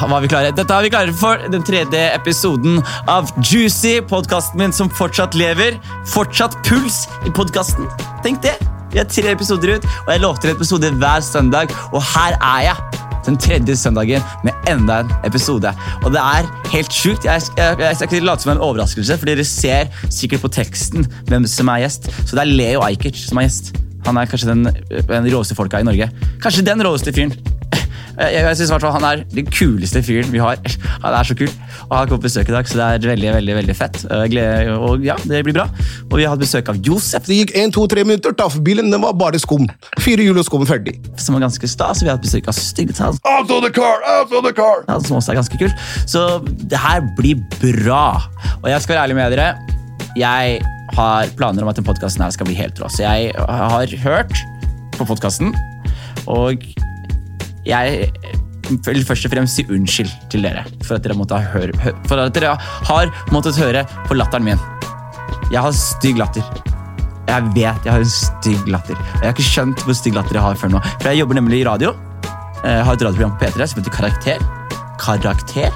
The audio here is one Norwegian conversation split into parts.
var vi klare. Dette er vi klare for den tredje episoden av Juicy, podkasten min som fortsatt lever. Fortsatt puls i podkasten. Tenk det. Vi har tre episoder ut, og jeg lovte en episode hver søndag. Og her er jeg den tredje søndagen med enda en episode. Og det er helt sjukt. Jeg, jeg, jeg skal ikke late som en overraskelse, for dere ser sikkert på teksten hvem som er gjest. Så det er Leo Ajkic som er gjest. Han er kanskje den, den råeste folka i Norge. Kanskje den råeste fyren. Jeg, jeg synes i Han er den kuleste fyren vi har. Han er så kul. Og Han kommer på besøk i dag, så det er veldig veldig, veldig fett. Og, gleder, og ja, det blir bra. Og vi har hatt besøk av Josef, Det gikk en, to, tre minutter, taffbilen den var bare skum. Fire hjul og skum ferdig. som var ganske stas. Vi har hatt besøk av Styggetann, Out of the car, out of the car! som også er ganske kult. Så det her blir bra. Og jeg skal være ærlig med dere. Jeg har planer om at den podkasten skal bli helt rå. Så jeg har hørt på podkasten, og jeg vil først og fremst si unnskyld til dere for at dere, høre, for at dere har måttet høre på latteren min. Jeg har stygg latter. Jeg vet jeg har en stygg latter. Og jeg har ikke skjønt hvor stygg latter jeg har før nå. For jeg jobber nemlig i radio. Eh, Jeg har et radioprogram på P3 som heter Karakter. Karakter.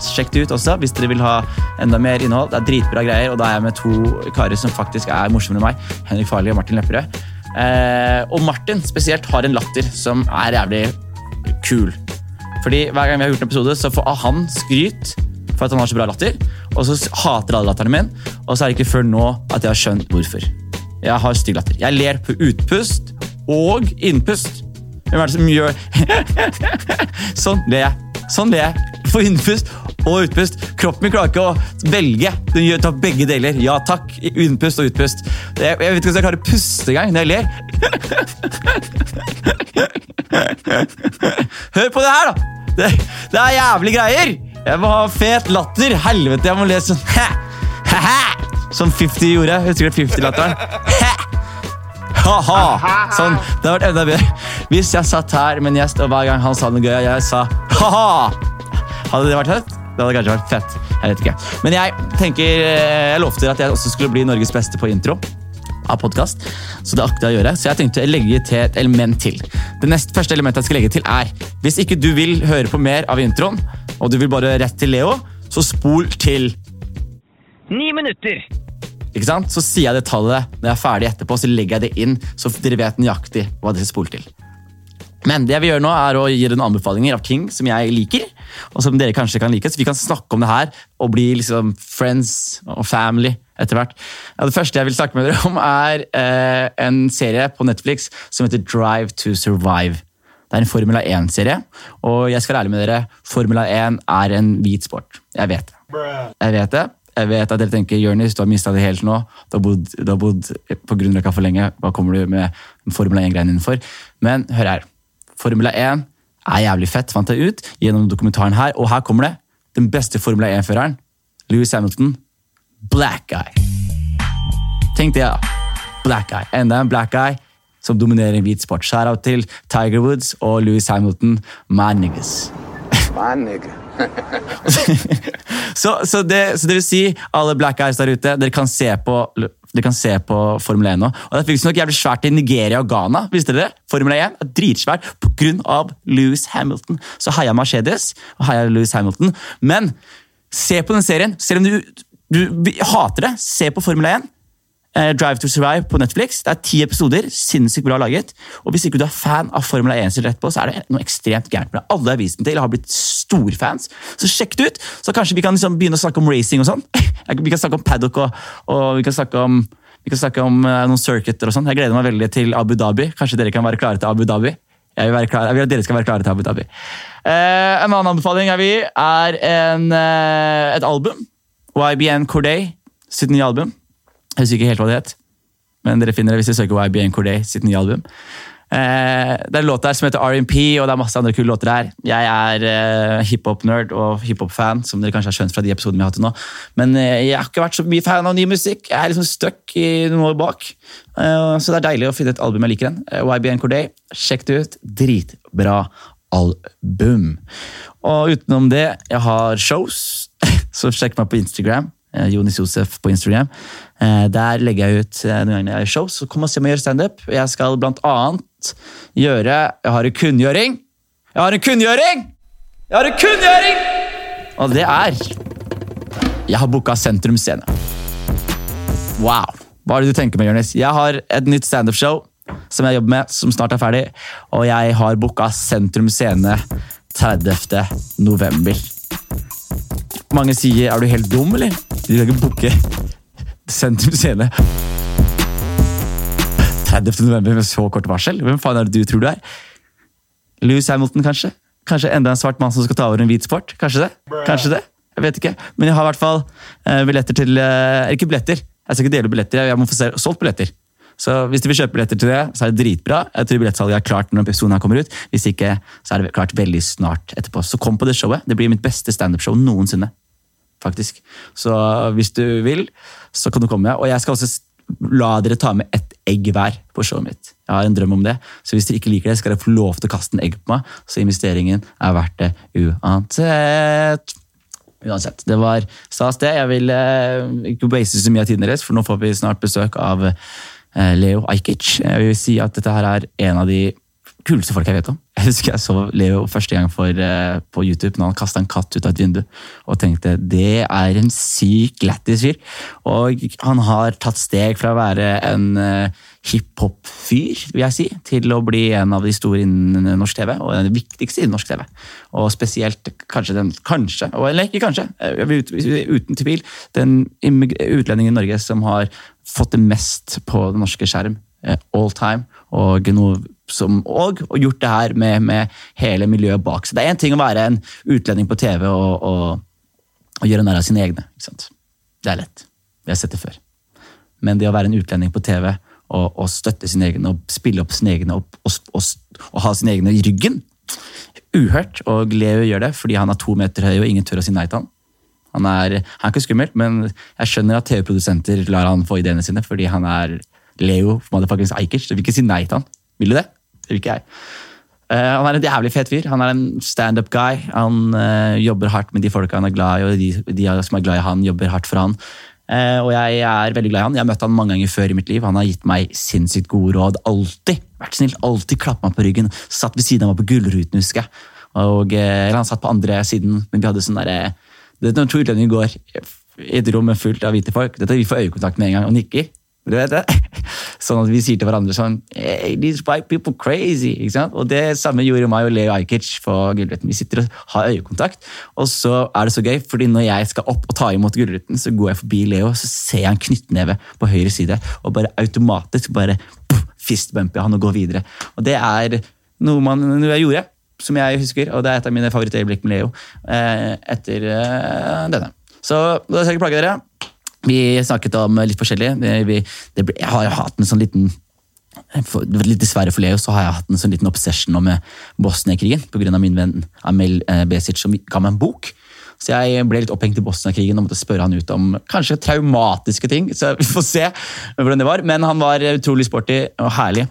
Sjekk det ut også hvis dere vil ha enda mer innhold. Det er dritbra greier, og da er jeg med to karer som faktisk er morsommere enn meg. Henrik Farley og Martin Lepperød. Eh, og Martin spesielt har en latter som er jævlig kul. Fordi Hver gang vi har gjort en episode, så får han skryt for at han har så bra latter. Og så hater alle latteren min, og så er det ikke før nå at jeg har skjønt hvorfor. Jeg har stygg latter. Jeg ler på utpust og innpust. Hvem er det som gjør Sånn ler jeg. Sånn ler jeg. på innpust og utpust. Kroppen min klarer ikke å velge. Den gjør tar begge deler. Ja takk. Innpust og utpust. Jeg, jeg vet ikke om jeg klarer å puste engang når jeg ler. Hør på det her, da! Det, det er jævlig greier! Jeg må ha fet latter. Helvete, jeg må le sånn Som 50 gjorde. Husker du 50-latteren? Ha-ha! Sånn, Det hadde vært enda bedre hvis jeg satt her med en gjest, og hver gang han sa noe gøy, jeg sa ha-ha! Hadde det vært fett? Det hadde kanskje vært fett. Jeg vet ikke. Men jeg tenker, eh, jeg lovte at jeg også skulle bli Norges beste på intro av podkast. Så det akter jeg å gjøre. Så jeg tenkte å legge til et element til. Det neste første elementet jeg skal legge til er Hvis ikke du vil høre på mer av introen, og du vil bare rett til Leo, så spol til Ni minutter. ikke sant? Så sier jeg det tallet når jeg er ferdig etterpå, så legger jeg det inn, så dere vet nøyaktig hva dere spoler til. Men det jeg vil gjøre nå er å gi dere noen anbefalinger av ting som jeg liker, og som dere kanskje kan like, så vi kan snakke om det her og bli liksom friends og family etter hvert. Ja, det første jeg vil snakke med dere om, er eh, en serie på Netflix som heter Drive to Survive. Det er en Formula 1-serie, og jeg skal være ærlig med dere, Formula 1 er en hvit sport. Jeg vet det. Jeg vet det. Jeg vet at dere tenker Jørnis, du har mista det helt nå. Du har bodd, du har bodd på Grünerløkka for lenge. Hva kommer du med Formula 1-greiene innenfor? for? Men hør her. Formula 1 er jævlig fett, fant jeg ut gjennom dokumentaren her. Og her kommer det. Den beste Formel 1-føreren. Louis Hamilton. Black guy. Tenk det, da. Black guy. Enda en black guy som dominerer en hvit sport. Shout-out til Tiger Woods og Louis Hamilton. My niggas. My nigga. så, så, det, så det vil si, alle black guys der ute, dere kan se på, dere kan se på Formel 1 nå. Og Det er visstnok jævlig svært i Nigeria og Ghana. Visste dere det? Formel 1 er dritsvært pga. Lewis Hamilton. Så heia Mercedes og heia Lewis Hamilton. Men se på den serien. Selv om du, du hater det, se på Formel 1. Eh, Drive to Survive på Netflix. Det er ti episoder. Sinnssykt bra laget. Og Hvis ikke du er fan av Formel 1 så på, så er det noe ekstremt gærent med det. Alle har vist den til, har blitt storfans. Så sjekk det ut! Så kanskje vi kan liksom begynne å snakke om racing og sånn. Vi kan snakke om paddock og, og vi kan snakke om, vi kan snakke om eh, noen circuiter og sånn. Jeg gleder meg veldig til Abu Dhabi. Kanskje dere kan være klare til Abu Dhabi? Jeg vil, være klar, jeg vil at dere skal være klare til Abu Dhabi. Eh, en annen anbefaling vil gi, er en, eh, et album. YBN Corday sitt nye album. Jeg husker ikke helt hva det het, men dere finner det hvis dere søker YBN Corday sitt nye album. Eh, det er en låt der som heter R&P, og det er masse andre kule låter her. Jeg er eh, hiphop-nerd og hiphop-fan, som dere kanskje har skjønt fra de episodene vi har hatt nå. Men eh, jeg har ikke vært så mye fan av ny musikk. Jeg er liksom stuck i noen år bak. Eh, så det er deilig å finne et album jeg liker. igjen. Eh, YBN Corday, sjekk det ut. Dritbra album. Og utenom det, jeg har shows, så sjekk meg på Instagram. Eh, Jonis Josef på Instagram. Eh, Der legger jeg ut eh, noen ganger jeg har show, så kom og se meg gjøre standup. Jeg skal blant annet gjøre Jeg har en kunngjøring! Jeg har en kunngjøring! Jeg har en kunngjøring! Og det er Jeg har booka Sentrum Scene. Wow. Hva er det du tenker med, Jonis? Jeg har et nytt standup-show som jeg jobber med, som snart er ferdig. Og jeg har booka Sentrum Scene 30. november. Mange sier 'er du helt dum', eller? De legger ikke booke Sentrum Scene 30. november med så kort varsel. Hvem faen er det du tror du er? Louis Hamilton, kanskje? Kanskje enda en svart mann som skal ta over en hvit sport? Kanskje det? Kanskje det? Jeg vet ikke. Men jeg har i hvert fall eh, billetter til eh, Ikke billetter, jeg skal ikke dele billetter. Jeg må få solgt billetter. Så hvis du vil kjøpe billetter til det, så er det dritbra. Jeg tror billettsalget er klart når episoden her kommer ut. Hvis ikke, så er det klart veldig snart etterpå. Så kom på det showet. Det blir mitt beste standup-show noensinne. Faktisk. Så hvis du vil, så kan du komme. Og jeg skal også la dere ta med ett egg hver på showet mitt. Jeg har en drøm om det. Så hvis dere ikke liker det, skal dere få lov til å kaste en egg på meg. Så investeringen er verdt det uansett. Uansett, det var stas det. Jeg vil eh, ikke waste så mye av tiden deres, for nå får vi snart besøk av eh, Leo Ajkic. Jeg vil si at dette her er en av de kuleste folk jeg vet om. Jeg husker jeg så Leo første gang for, uh, på YouTube når han kasta en katt ut av et vindu, og tenkte det er en syk lættis fyr. Og han har tatt steg fra å være en uh, hiphop-fyr, vil jeg si, til å bli en av de store innen norsk TV, og den viktigste innen norsk TV. Og spesielt kanskje den Kanskje, eller ikke kanskje, eh, uten tvil, den utlendingen i Norge som har fått det mest på den norske skjerm. All time. Og, noe som, og, og gjort det her med, med hele miljøet bak seg. Det er én ting å være en utlending på TV og, og, og gjøre narr av sine egne. Det er lett. Vi har sett det før. Men det å være en utlending på TV og, og støtte sine egne og spille opp sine egne og, og, ha sine egne i ryggen Uhørt. Og Leo gjør det fordi han er to meter høy og ingen tør å si nei til han. Han er, han er ikke skummelt, men jeg skjønner at TV-produsenter lar han få ideene sine fordi han er Leo motherfuckings Ajkic. Du vil ikke si nei til han. Vil du det? Ikke jeg. Eh, han er en jævlig fet fyr. Han er en standup-guy. Han eh, jobber hardt med de folka han er glad i, og de, de som er glad i han, jobber hardt for han. Eh, og jeg er veldig glad i han. Jeg har møtt han mange ganger før i mitt liv. Han har gitt meg sinnssykt gode råd. Alltid vært snill. Alltid klappet meg på ryggen. Satt ved siden av meg på Gullruten, husker jeg. Og, eller han satt på andre siden, men vi hadde sånn derre er Når to utlendinger går i et rom fullt av hvite folk, dette vi får øyekontakt med en gang og nikker. Du vet det? Sånn at vi sier til hverandre sånn hey, these white people crazy. ikke sant? Og det samme gjorde meg og Leo Ajkic på Gullruten. Vi sitter og har øyekontakt, og så er det så gøy, fordi når jeg skal opp og ta imot Gullruten, så går jeg forbi Leo, så ser jeg en knyttneve på høyre side, og bare automatisk bare fistbumper han og går videre. Og det er noe, man, noe jeg gjorde, som jeg husker, og det er et av mine favorittøyeblikk med Leo eh, etter eh, denne. Så da skal jeg ikke plage dere. Vi snakket om litt forskjellig. Jeg har jo hatt en sånn liten for, litt Dessverre for Leo så har jeg hatt en sånn liten obsession med Bosnia-krigen pga. min venn Amel eh, Besic som ga meg en bok. Så jeg ble litt opphengt i Bosnia-krigen og måtte spørre han ut om kanskje traumatiske ting. Så vi får se hvordan det var. Men han var utrolig sporty og herlig.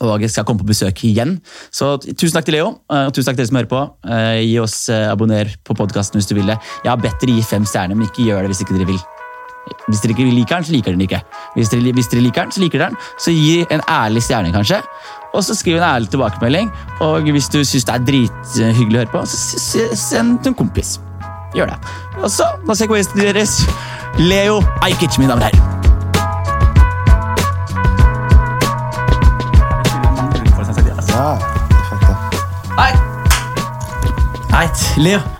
Og skal komme på besøk igjen. Så tusen takk til Leo, eh, og tusen takk til dere som hører på. Eh, Gi oss eh, Abonner på podkasten hvis du vil det. Jeg har bedt dere gi fem stjerner, men ikke gjør det hvis ikke dere vil. Hvis dere ikke liker den, så liker dere den ikke. Hvis dere, hvis dere liker den, så liker dere den. Så gi en ærlig stjerne, kanskje. Og så skriv en ærlig tilbakemelding. Og hvis du syns det er drithyggelig å høre på, så send til en kompis. Gjør det. Og så, da ser jeg gjesten deres. Leo Ajkic, mine damer og herrer. Nei! Hei, Leo.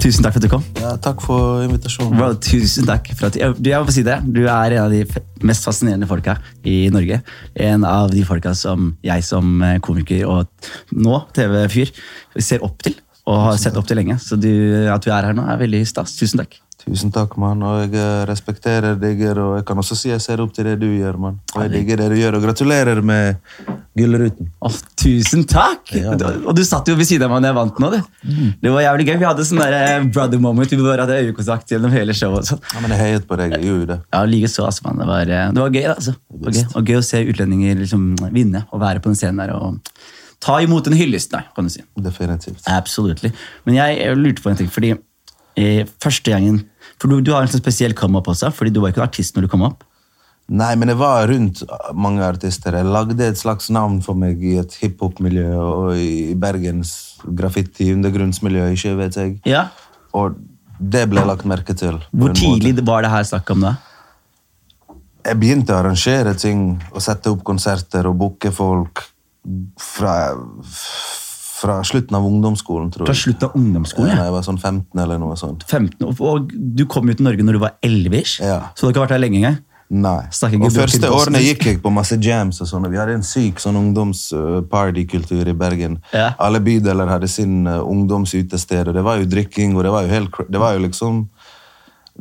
Tusen takk for at du kom. Ja, takk for invitasjonen. Bro, tusen takk for at jeg, du, jeg må si det. Du er en av de mest fascinerende folka i Norge. En av de folka som jeg som eh, komiker og nå TV-fyr ser opp til. Og har sett opp til lenge. Så du, at du er her nå, er veldig stas. Tusen takk. Tusen takk, mann. Og jeg eh, respekterer, deg. og jeg kan også si jeg ser opp til det du gjør, mann. Og jeg digger det du gjør, og gratulerer med Gullruten. Oh, tusen takk! Ja, Du- og du satt jo ved siden av meg da jeg vant nå. Du. Det var jævlig gøy. Vi hadde sånn der eh, brother moment. Vi bare hadde øyekontakt gjennom hele showet. og sånn. Ja, men jeg heiet på deg. Jeg gjorde jo det. Ja, likeså. Altså, mann. det, var, eh, det var gøy, altså. Det var gøy. Og gøy å se utlendinger liksom, vinne og være på den scenen der og ta imot en hyllest, da, kan du si. Definitivt. Absolutely. Men jeg, jeg lurte på en ting, fordi første gangen For du, du har en sånn spesiell come-up også, fordi du var ikke en artist når du kom opp. Nei, men jeg var rundt mange artister. Jeg lagde et slags navn for meg i et hiphop-miljø og i Bergens graffiti, undergrunnsmiljø, ikke vet jeg. Ja. Og det ble lagt merke til. Hvor tidlig måte. var det her snakk om da? Jeg begynte å arrangere ting og sette opp konserter og booke folk fra, fra slutten av ungdomsskolen, tror jeg. Fra slutten av ungdomsskolen? Ja. jeg var sånn 15 eller noe sånt. 15, og- du kom jo til Norge når du var 11-ish, Ja. så du har ikke vært her lenge engang. Nei. Og første årene gikk jeg på masse jams og sånn. Vi hadde en syk sånn ungdomspartykultur i Bergen. Ja. Alle bydeler hadde sin uh, ungdomsutested, og det var jo drikking, og det var jo helt Det var jo liksom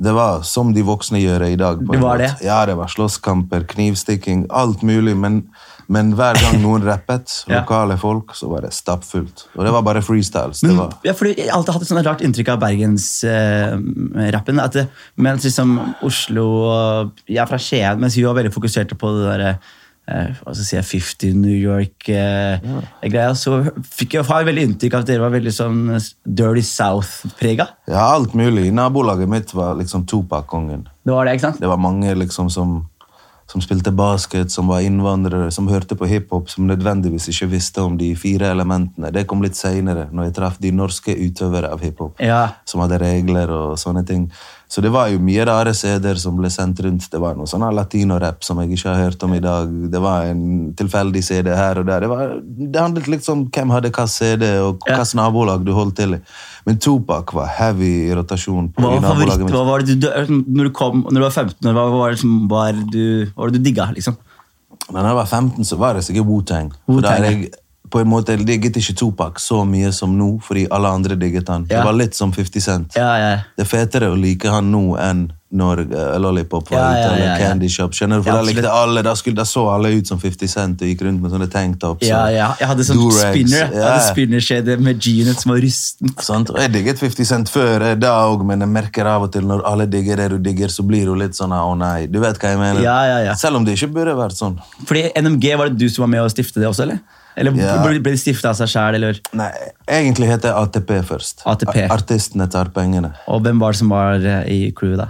Det var som de voksne gjør i dag. på Det var det? Ja, det var slåsskamper, knivstikking, alt mulig. Men, men hver gang noen rappet, Ja. lokale folk, så var det stappfullt. Og det var bare freestyles. det Men, var... ja, fordi Jeg har alltid hatt et sånt rart inntrykk av bergensrappen. Eh, mens liksom Oslo og Jeg er fra Skien, mens vi var veldig fokuserte på det derre eh, hva skal jeg si, 50 New York-greia, så fikk jeg har veldig inntrykk av at dere var veldig sånn Dirty South-prega. Ja, alt mulig. Nabolaget mitt var liksom Tupac-kongen. Det var det, ikke sant? Det var mange liksom som, som spilte basket, som var innvandrere, som hørte på hiphop, som nødvendigvis ikke visste om de fire elementene. Det kom litt seinere, når jeg traff de norske utøvere av hiphop, Ja. som hadde regler og sånne ting. Så det var jo mye rare CD-er som ble sendt rundt. Det var noe sånn latino-rap som jeg ikke har hørt om i dag. Det var en tilfeldig CD her og der. Det, var, det handlet litt om hvem hadde hva CD, og Ja. hvilket nabolag du holdt til i. Men Topak var heavy i rotasjon. på Hva var, nabolaget mitt. hva var det du, når du kom når du var 15 år, hva var det som var du, var det du digga? liksom? Men da jeg var 15, så var det sikkert Wu-Tang. For på en måte, Jeg digget ikke Tupac så mye som nå, fordi alle andre digget han. Ja. Det var litt som 50 Cent. Ja, ja. Det er fetere å like han nå enn når uh, Lollipop var ute, eller. Candy Shop. Skjønner du? For da likte alle, da, skulle, da så alle ut som 50 Cent og gikk rundt med sånne tanktops. Ja, ja. Jeg hadde sånn spinner Ja. spinnerskjede med G-Unit som var rusten. Sant? Og jeg digget 50 Cent før eh, da òg, men jeg merker av og til når alle digger det du digger, så blir du litt sånn å nei. Du vet hva jeg mener? Ja, ja, ja. Selv om det ikke burde vært sånn. Fordi NMG, var det du som var med å stifte det også, eller? Eller Ja. ble de stifta av seg sjæl, eller? Nei, egentlig heter det ATP først. ATP. Artistene tar pengene. Og hvem var det som var eh, i crewet, da?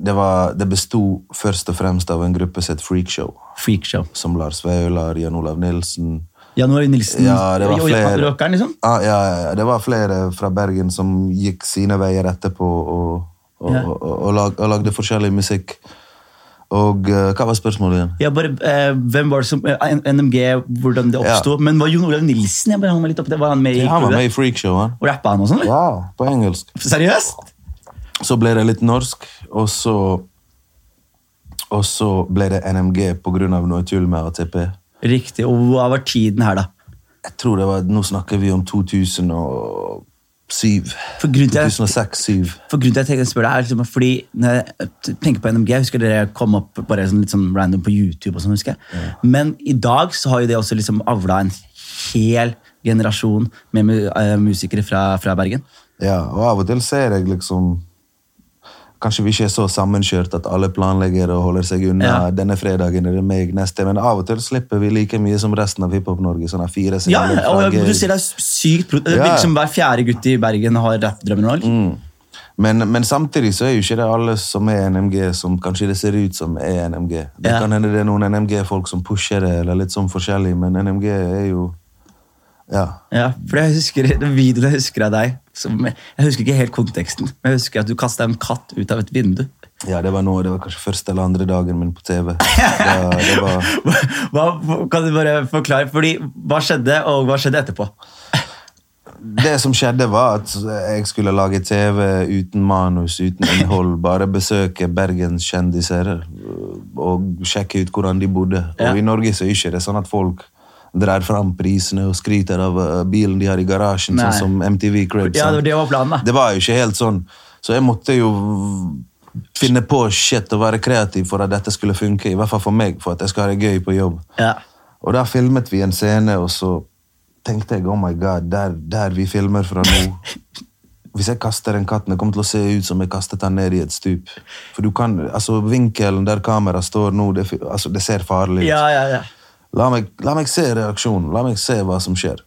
Det, var, det besto først og fremst av en gruppe het Freakshow. Freakshow. Som Lars Vaular, Jan Olav Nilsen Jan Olav Nilsen Ja, det var flere. Rockeren, liksom? ah, ja, ja, Det var flere fra Bergen som gikk sine veier etterpå og, og, Ja. og, og, lag, lagde forskjellig musikk. Og eh, hva var spørsmålet igjen? Ja, bare, eh, hvem var det som, eh, NMG, hvordan det oppsto. Men var Jon Olav Nilsen jeg bare hang meg litt opp det, var han med i Han var med i Freakshow, han. Og rappa han og sånn? Ja, på engelsk. Seriøst? Så ble det litt norsk, og så Og så ble det NMG av noe tull med ATP. Riktig. Og hva var tiden her, da? Jeg tror det var, Nå snakker vi om 2007. For grunnen til at- 2006-2007. For grunnen til at jeg spørre deg er liksom fordi når jeg tenker på NMG, jeg husker dere kom opp bare sånn, litt sånn random på YouTube. og sånn, husker jeg. Men i dag så har jo det også liksom avla en hel generasjon med eh, musikere fra, fra Bergen. Ja, og av og til ser jeg liksom Kanskje vi ikke er så sammenkjørt at alle planlegger og holder seg unna. Ja. Denne fredagen er det meg neste, men av og til slipper vi like mye som resten av Hiphop-Norge. Sånne fire Ja, og du sier ser det er sykt Det virker som hver fjerde gutt i Bergen har rappdrømmer nå. Mm. men, men samtidig så er jo ikke det alle som er NMG, som kanskje det ser ut som er NMG. Det Ja. kan hende det er noen NMG-folk som pusher det, eller litt sånn forskjellig, men NMG er jo Ja. Ja, for jeg husker den videoen jeg husker av deg som, Jeg husker ikke helt konteksten, men jeg husker at du kasta en katt ut av et vindu. ja, det var noe, det var kanskje første eller andre dagen min på TV. Det, det var... Hva, kan du bare forklare? Fordi, Hva skjedde, og hva skjedde etterpå? Det som skjedde var at jeg skulle lage TV uten manus, uten innhold. Bare besøke Bergens kjendiser og sjekke ut hvordan de bodde. Ja. Og i Norge så er det ikke sånn at folk drar fram prisene og skryter av øh, bilen de har i garasjen, Nei. sånn som MTV Cribs. Ja, det var planen, da. Det var jo ikke helt sånn. Så jeg måtte jo finne på shit og være kreativ for at dette skulle funke. I hvert fall for meg, for at jeg skal ha det gøy på jobb. Ja. Og da filmet vi en scene, og så tenkte jeg oh my god, der, der vi filmer fra nå Hvis jeg kaster en katten, det kommer til å se ut som jeg kastet den ned i et stup. For du kan, altså Vinkelen der kameraet står nå, det, altså, det ser farlig ut. Ja, ja, ja. La, meg, la meg se reaksjonen, la meg se hva som skjer.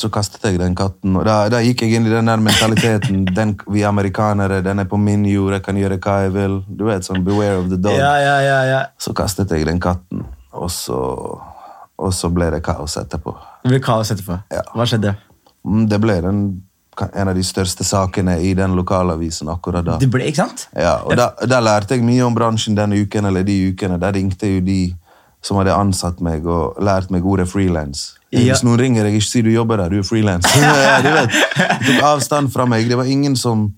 Så kastet jeg den katten, og da, da gikk jeg inn i den der mentaliteten. Den, vi er amerikanere, den er på min jord, jeg kan gjøre hva jeg vil. Du vet, sånn beware of the dog. Ja, ja, ja, ja. Så kastet jeg den katten, og så, og så ble det kaos etterpå. Det ble kaos etterpå. Hva skjedde? Mm, Det ble den, en av de største sakene i den lokalavisen akkurat da. Det ble, ikke sant? Ja, og da, da lærte jeg mye om bransjen den uken, eller de ukene. Da ringte jo de som hadde ansatt meg og lært meg ordet frilans. Ja. Hvis noen ringer deg, ikke si du jobber der, du er frilans. ja. De tok avstand fra meg. Det var ingen som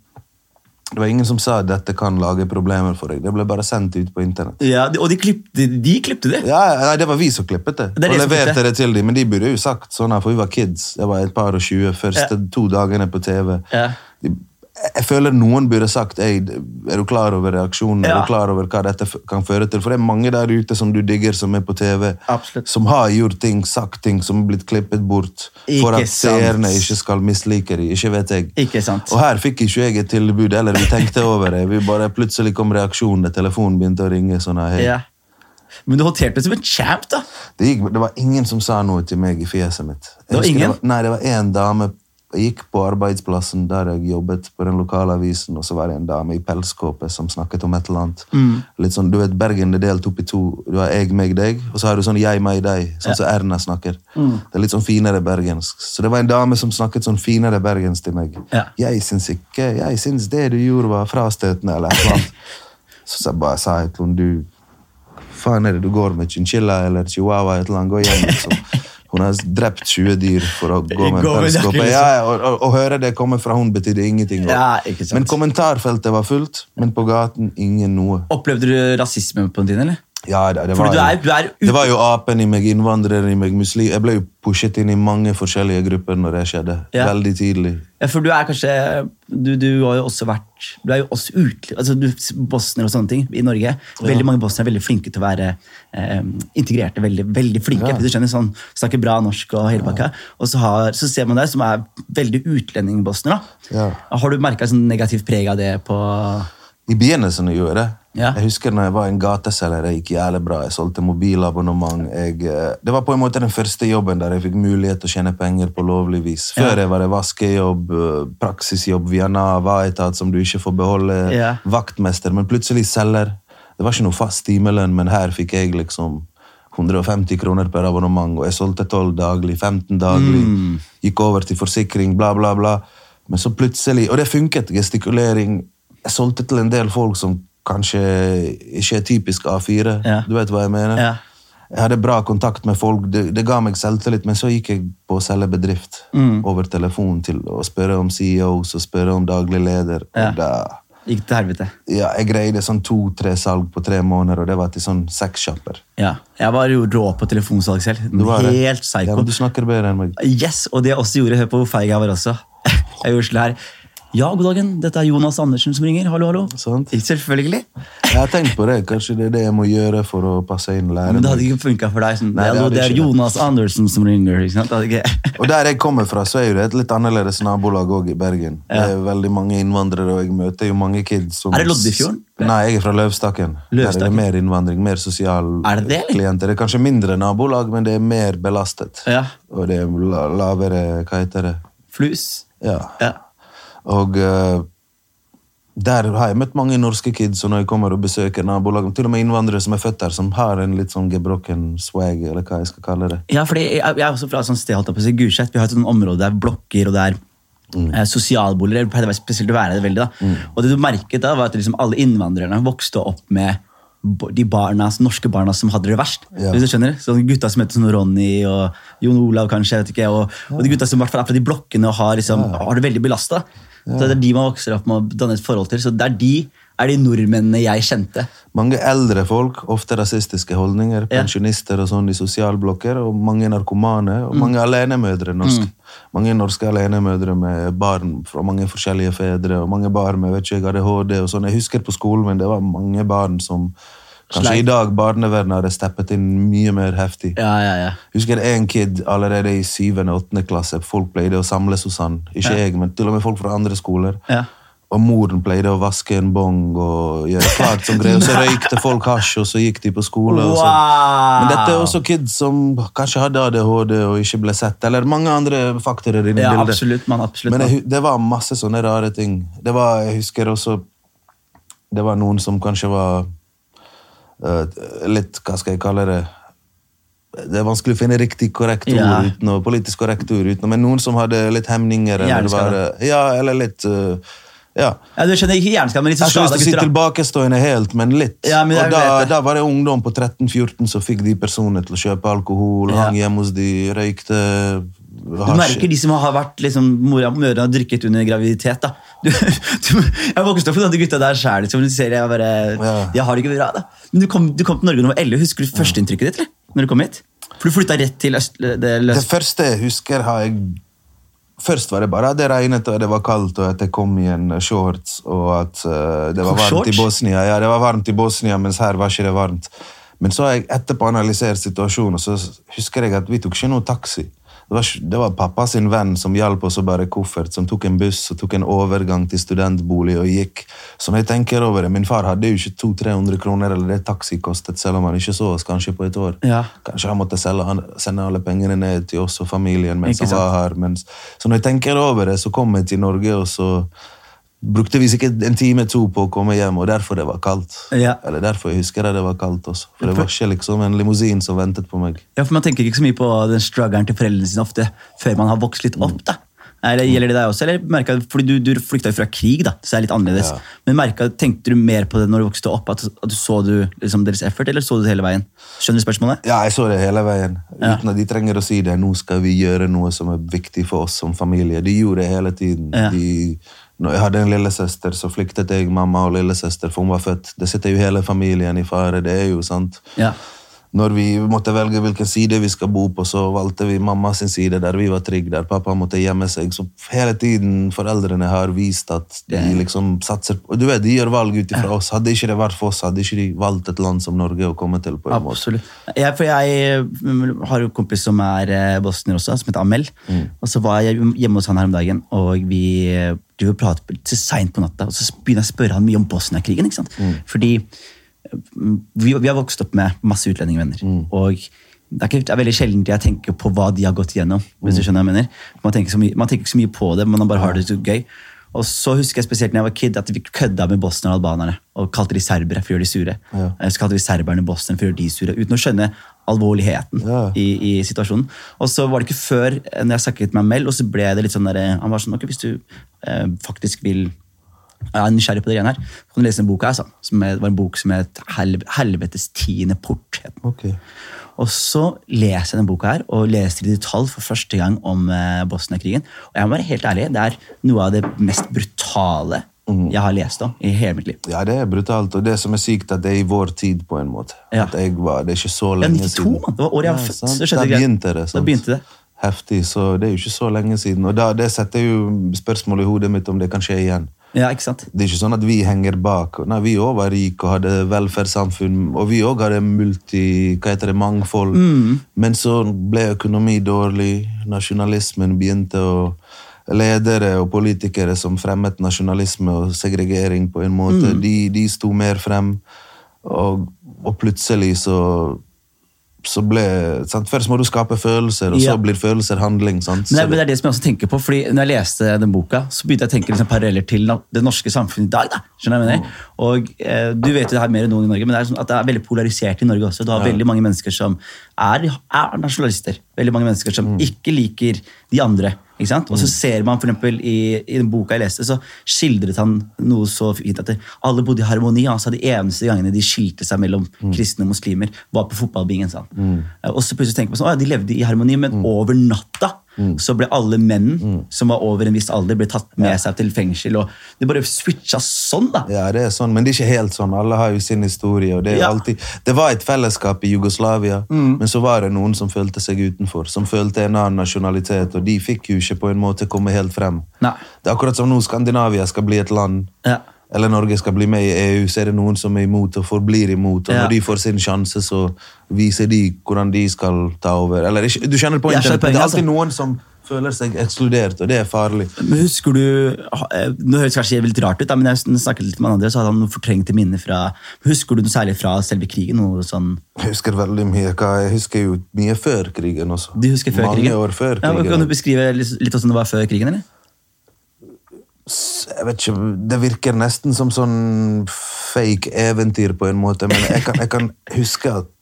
det var ingen som sa at dette kan lage problemer for deg. Det ble bare sendt ut på internett. Ja, Og de klippte, de klippte det. Ja, nei, Det var vi som klippet det, Det og leverte det til dem. Men de burde jo sagt sånn her, for vi var kids. Jeg var et par og tjue første to dagene på TV. Ja. De, jeg føler noen burde sagt Ei, er du klar over reaksjonen, er du klar over hva dette kan føre til. For det er mange der ute som du digger, som er på TV, Absolutt. som har gjort ting, sagt ting, som er blitt klippet bort for at seerne ikke skal mislike dem. Ikke vet jeg. Ikke sant? Og her fikk ikke jeg et tilbud, eller vi tenkte over det. Vi bare Plutselig kom reaksjonen, telefonen begynte å ringe. sånn her. Ja. Men du håndterte det som en champ, da. Det, gikk, det var ingen som sa noe til meg i fjeset mitt. Det var ingen? Det var, nei, det var en dame Jeg gikk på arbeidsplassen der jeg jobbet på den lokale avisen, og så var det en dame i pelskåpe som snakket om et eller annet. Mm. Litt sånn, du vet, Bergen er delt opp i to. Du har jeg, meg, deg, og så har du sånn jeg, meg, deg. Sånn som Erna snakker. Mm. Det er litt sånn finere bergensk. Så det var en dame som snakket sånn finere bergensk til meg. Ja. Jeg syns ikke Jeg syns det du gjorde, var frastøtende, eller eller annet. Så jeg bare sa jeg til henne, du faen er det du går med? Chinchilla eller chihuahua? Et eller annet, gå hjem, liksom. Hun har drept 20 dyr for å gå med med liksom. Ja, og, og, og høre det komme fra hun betydde ingenting. Ja. Men kommentarfeltet var fullt, men på gaten ingen noe. Opplevde du rasisme på den tiden, eller? Ja, det, det, var, du er- jo- du er det var jo apen i meg, innvandrer i meg, muslim. Jeg ble jo pushet inn i mange forskjellige grupper når det skjedde. Ja. Veldig tidlig. Ja, for du er kanskje Du, du har jo også vært Du er jo også ut, altså du, bosner og sånne ting i Norge. Veldig mange bosnere er veldig flinke til å være eh, integrerte. Veldig, veldig flinke. Ja. Du skjønner, sånn, Snakker bra norsk og hele pakka. Og så, har, så ser man deg som er veldig utlending-bosner. Ja. Har du merka sånn negativt preg av det på I begynnelsen gjorde jeg det. Ja. Jeg husker når jeg var en gateselger, det gikk jævlig bra. Jeg solgte mobilabonnement. Jeg, eh, det var på en måte den første jobben der jeg fikk mulighet til å tjene penger på lovlig vis. Før Ja. jeg var det vaskejobb, eh, praksisjobb via Nav, A-etat som du ikke får beholde, Ja. vaktmester, men plutselig selger. Det var ikke noe fast timelønn, men her fikk jeg liksom 150 kroner per abonnement, og jeg solgte 12 daglig, 15 daglig, Mm. gikk over til forsikring, bla, bla, bla. Men så plutselig, og det funket, gestikulering. Jeg solgte til en del folk som kanskje ikke er typisk A4. Ja. Du vet hva jeg mener? Ja. Jeg hadde bra kontakt med folk, det, det ga meg selvtillit, men så gikk jeg på å selge bedrift Mm. over telefon til å spørre om CEOs og spørre om daglig leder. Ja. Da, Gikk til helvete. ja, jeg greide sånn to-tre salg på tre måneder, og det var til sånn sekssjapper. Ja. Jeg var jo rå på telefonsalg selv. Helt psycho. Ja, men du snakker bedre enn meg. Yes, og det jeg også gjorde, hør på hvor feig jeg var også. Jeg gjorde sånn her. Ja, god dagen, dette er Jonas Andersen som ringer. Hallo, hallo. Sant. Selvfølgelig. Jeg har tenkt på det. Kanskje det er det jeg må gjøre for å passe inn læreren. Men det hadde ikke funka for deg. Sånn, Nei, det hallo, hadde det er. Jonas Andersen som ringer. Og der jeg kommer fra, så er jo det et litt annerledes nabolag òg i Bergen. Ja. Det er veldig mange innvandrere, og jeg møter jo mange kids som Er det Loddefjorden? Nei, jeg er fra Løvstakken. Der er det Løvstakken. mer innvandring, mer sosial Er det det, klienter. Det er kanskje mindre nabolag, men det er mer belastet. Ja. Og det er lavere Hva heter det? Flus. Ja. Ja. Og eh, der har jeg møtt mange norske kids, og når jeg kommer og besøker nabolag, til og med innvandrere som er født der, som har en litt sånn gebrokken swag, eller hva jeg skal kalle det. Ja, fordi jeg, jeg er også fra et sånt sted, holdt jeg på å si, Gulset. Vi har et sånt område der blokker og det er eh, sosialboliger. Det pleide spesielt å være det veldig. da. Og det du merket da, var at liksom alle innvandrerne vokste opp med de barna, norske barna som hadde det verst. Ja. Hvis du skjønner? Så gutta som heter sånn Ronny og Jon Olav, kanskje. jeg vet ikke, Og, og de gutta som i hvert fall er fra de blokkene og har, liksom, har det veldig belasta. Så det er de man vokser opp med å danne et forhold til. Så det er de, er de nordmennene jeg kjente. Mange eldre folk, ofte rasistiske holdninger, pensjonister og sånn i sosialblokker, og mange narkomane, Mm. og mange alenemødre. Norske. Mange norske alenemødre med barn fra mange forskjellige fedre, og mange barn med vet ikke, ADHD og sånn. Jeg husker på skolen, men det var mange barn som Kanskje Sleip. i dag barnevernet hadde steppet inn mye mer heftig. Ja, ja, ja. Husker en kid allerede i syvende og åttende klasse. Folk pleide å samles hos han. Ikke jeg, men til og med folk fra andre skoler. Ja. og moren pleide å vaske en bong og gjøre klart som greier. Og så røykte folk hasj, og så gikk de på skole. sånn. Men dette er også kids som kanskje hadde ADHD og ikke ble sett, eller mange andre faktorer i det Ja, bildet. absolutt, man, absolutt. Men jeg, det var masse sånne rare ting. Det var, jeg husker også Det var noen som kanskje var litt Hva skal jeg kalle det? Det er vanskelig å finne riktig korrekt ord Ja. uten politisk korrekt ord uten Men noen som hadde litt hemninger. Eller, var, ja, eller litt uh, Ja. Ja, du skjønner ikke hjerneskade, men litt ikke skada si tilbakestående helt, men litt. Ja, men og da, da var det ungdom på 13-14 som fikk de personene til å kjøpe alkohol, Ja. hang hjemme hos de, røykte Du merker de som har vært liksom, mora mødrene har drikket under graviditet. da. Du, du, jeg vokste opp med de gutta der sjæl. Liksom, jeg bare, Ja. de har det ikke bra. da. Men du kom, du kom til Norge da du var 11. Husker du førsteinntrykket ditt? eller? Når du kom hit? For du flytta rett til øst... Det, Det første jeg husker, har jeg Først var det bare at det regnet og det var kaldt, og at jeg kom i en shorts, og at uh, det var varmt i? Bosnia. Ja, det var varmt i Bosnia, mens her var ikke det varmt. Men så har jeg etterpå analysert situasjonen, og så husker jeg at vi tok ikke noe taxi. Det var, det var pappa sin venn som hjalp oss å bære koffert, som tok en buss og tok en overgang til studentbolig og gikk. Så når jeg tenker over det, Min far hadde jo ikke 200-300 kroner, eller det taxi kostet, selv om han ikke så oss kanskje på et år. Ja. Kanskje han måtte selge, han, sende alle pengene ned til oss og familien mens han var her. Mens, så når jeg tenker over det, så kom jeg til Norge, og så brukte vi sikkert en time to på å komme hjem, og derfor det var kaldt. Ja. Eller derfor jeg husker det var kaldt også. For det var ikke liksom en limousin som ventet på meg. ja, for Man tenker ikke så mye på den struggeren til foreldrene sine ofte før man har vokst litt opp. da. Eller Gjelder det deg også? Eller merket, fordi Du, du flykta jo fra krig, da, så det er litt annerledes. Ja. Men merket, Tenkte du mer på det når du vokste opp? At, at du Så du liksom deres effort, eller så du det hele veien? Skjønner du spørsmålet? Ja, jeg så det hele veien. Ja. Uten at de trenger å si det. Nå skal vi gjøre noe som er viktig for oss som familie. De gjorde det hele tiden. Ja. De, når jeg hadde en lillesøster, så flyktet jeg mamma og lillesøster, for hun var født. Det sitter jo hele familien i fare. Det er jo sant. Ja. Når vi måtte velge hvilken side vi skal bo på, så valgte vi mamma sin side, der vi var trygge, der pappa måtte gjemme seg. Så hele tiden foreldrene har vist at de liksom satser på Du vet, De gjør valg ut ifra oss. Hadde ikke det vært for oss, hadde ikke de valgt et land som Norge å komme til. på en måte. Absolutt. Jeg, for jeg har jo en kompis som er eh, bosnier også, som heter Amel. Mm. Og så var jeg hjemme hos han her om dagen, og vi driver og prater til seint på natta. Og så begynner jeg å spørre han mye om Bosnia-krigen. ikke sant? Mm. Fordi mm, vi, vi har vokst opp med masse utlendingvenner. Mm. Og det er, ikke, det er veldig sjelden jeg tenker på hva de har gått igjennom. hvis Mm. du skjønner hva jeg mener. Man tenker, så mye, man tenker ikke så mye på det, men man bare har det så gøy. Og så husker jeg spesielt når jeg var kid at vi kødda med bosnierne og albanerne. Og kalte de serbere for å gjøre de sure. Ja. Eh, Så kalte vi serberne bosnierne for å gjøre de sure. Uten å skjønne alvorligheten Ja. i, i situasjonen. Og så var det ikke før eh, når jeg snakket med Mel, og så ble det litt sånn der, han var sånn, ok, hvis du eh, faktisk vil jeg er nysgjerrig på det greiene her, så kan du lese en bok her, sånn, som er, var en bok som het Helv Helvetes tiende port. Okay. Ok. Og så leser jeg denne boka her, og leser i detalj for første gang om eh, Bosnia-krigen. Og jeg må være helt ærlig, det er noe av det mest brutale jeg har lest om i hele mitt liv. Ja, det er brutalt, og det som er sykt, at det er i vår tid, på en måte. Ja. At jeg var, Det er ikke så Ja, lenge 92, siden. Man. Det var året jeg var født, Ja, Da begynte det. Da begynte det. Heftig, så det er jo ikke så lenge siden. Og da, det setter jo spørsmål i hodet mitt om det kan skje igjen. Ja, ikke sant? Det er ikke sånn at vi henger bak. Nei, Vi òg var rike og hadde velferdssamfunn, og vi òg hadde multi, hva heter det, mangfold. Mm. Men så ble økonomi dårlig, nasjonalismen begynte å Ledere og politikere som fremmet nasjonalisme og segregering på en måte, Mm. de, de sto mer frem. Og, og plutselig så så ble, sant? Først må du skape følelser, og så Ja. blir følelser handling. Sant? Men det, men det er det som jeg også tenker på, fordi når jeg leste den boka, så begynte jeg å tenke liksom paralleller til det norske samfunnet i dag. da, skjønner jeg mener? Og eh, Du vet jo det her mer enn noen i Norge, men det er sånn at det er veldig polarisert i Norge også. Du har veldig mange mennesker som er, er nasjonalister. Veldig mange mennesker som ikke liker de andre. Ikke sant? Og så ser man for eksempel i, i den boka jeg leste, så skildret han noe så fint at det, alle bodde i harmoni. Altså De eneste gangene de skilte seg mellom kristne og muslimer, var på fotballbingen. Eh, Og så plutselig tenker man sånn, «Å ja, de levde i harmoni, men over natta så ble alle menn som var over en viss alder, ble tatt med seg til fengsel. og Det bare switcha sånn, da. Ja, det er sånn, men det er ikke helt sånn. Alle har jo sin historie. og Det er Ja. alltid... Det var et fellesskap i Jugoslavia, Mm. men så var det noen som følte seg utenfor. Som følte en annen nasjonalitet, og de fikk jo ikke på en måte komme helt frem. Nei. Det er akkurat som nå Skandinavia skal bli et land, Ja. Eller Norge skal bli med i EU, så er det noen som er imot og forblir imot. Og Ja. når de får sin sjanse, så viser de hvordan de skal ta over. Eller Du kjenner på internett, det er alltid altså. noen som føler seg ekskludert, og det er farlig. Men husker du eh, Nå høres det kanskje litt rart ut, men jeg snakket litt med andre, så hadde han noen fortrengte minner fra Husker du noe særlig fra selve krigen? Noe sånn Jeg husker veldig mye. Jeg husker jo mye før krigen også. Du husker før Mange krigen? år før Ja, krigen. kan du beskrive litt hvordan det var før krigen? eller? Jeg vet ikke, Det virker nesten som sånn fake eventyr på en måte, men jeg kan, jeg kan huske at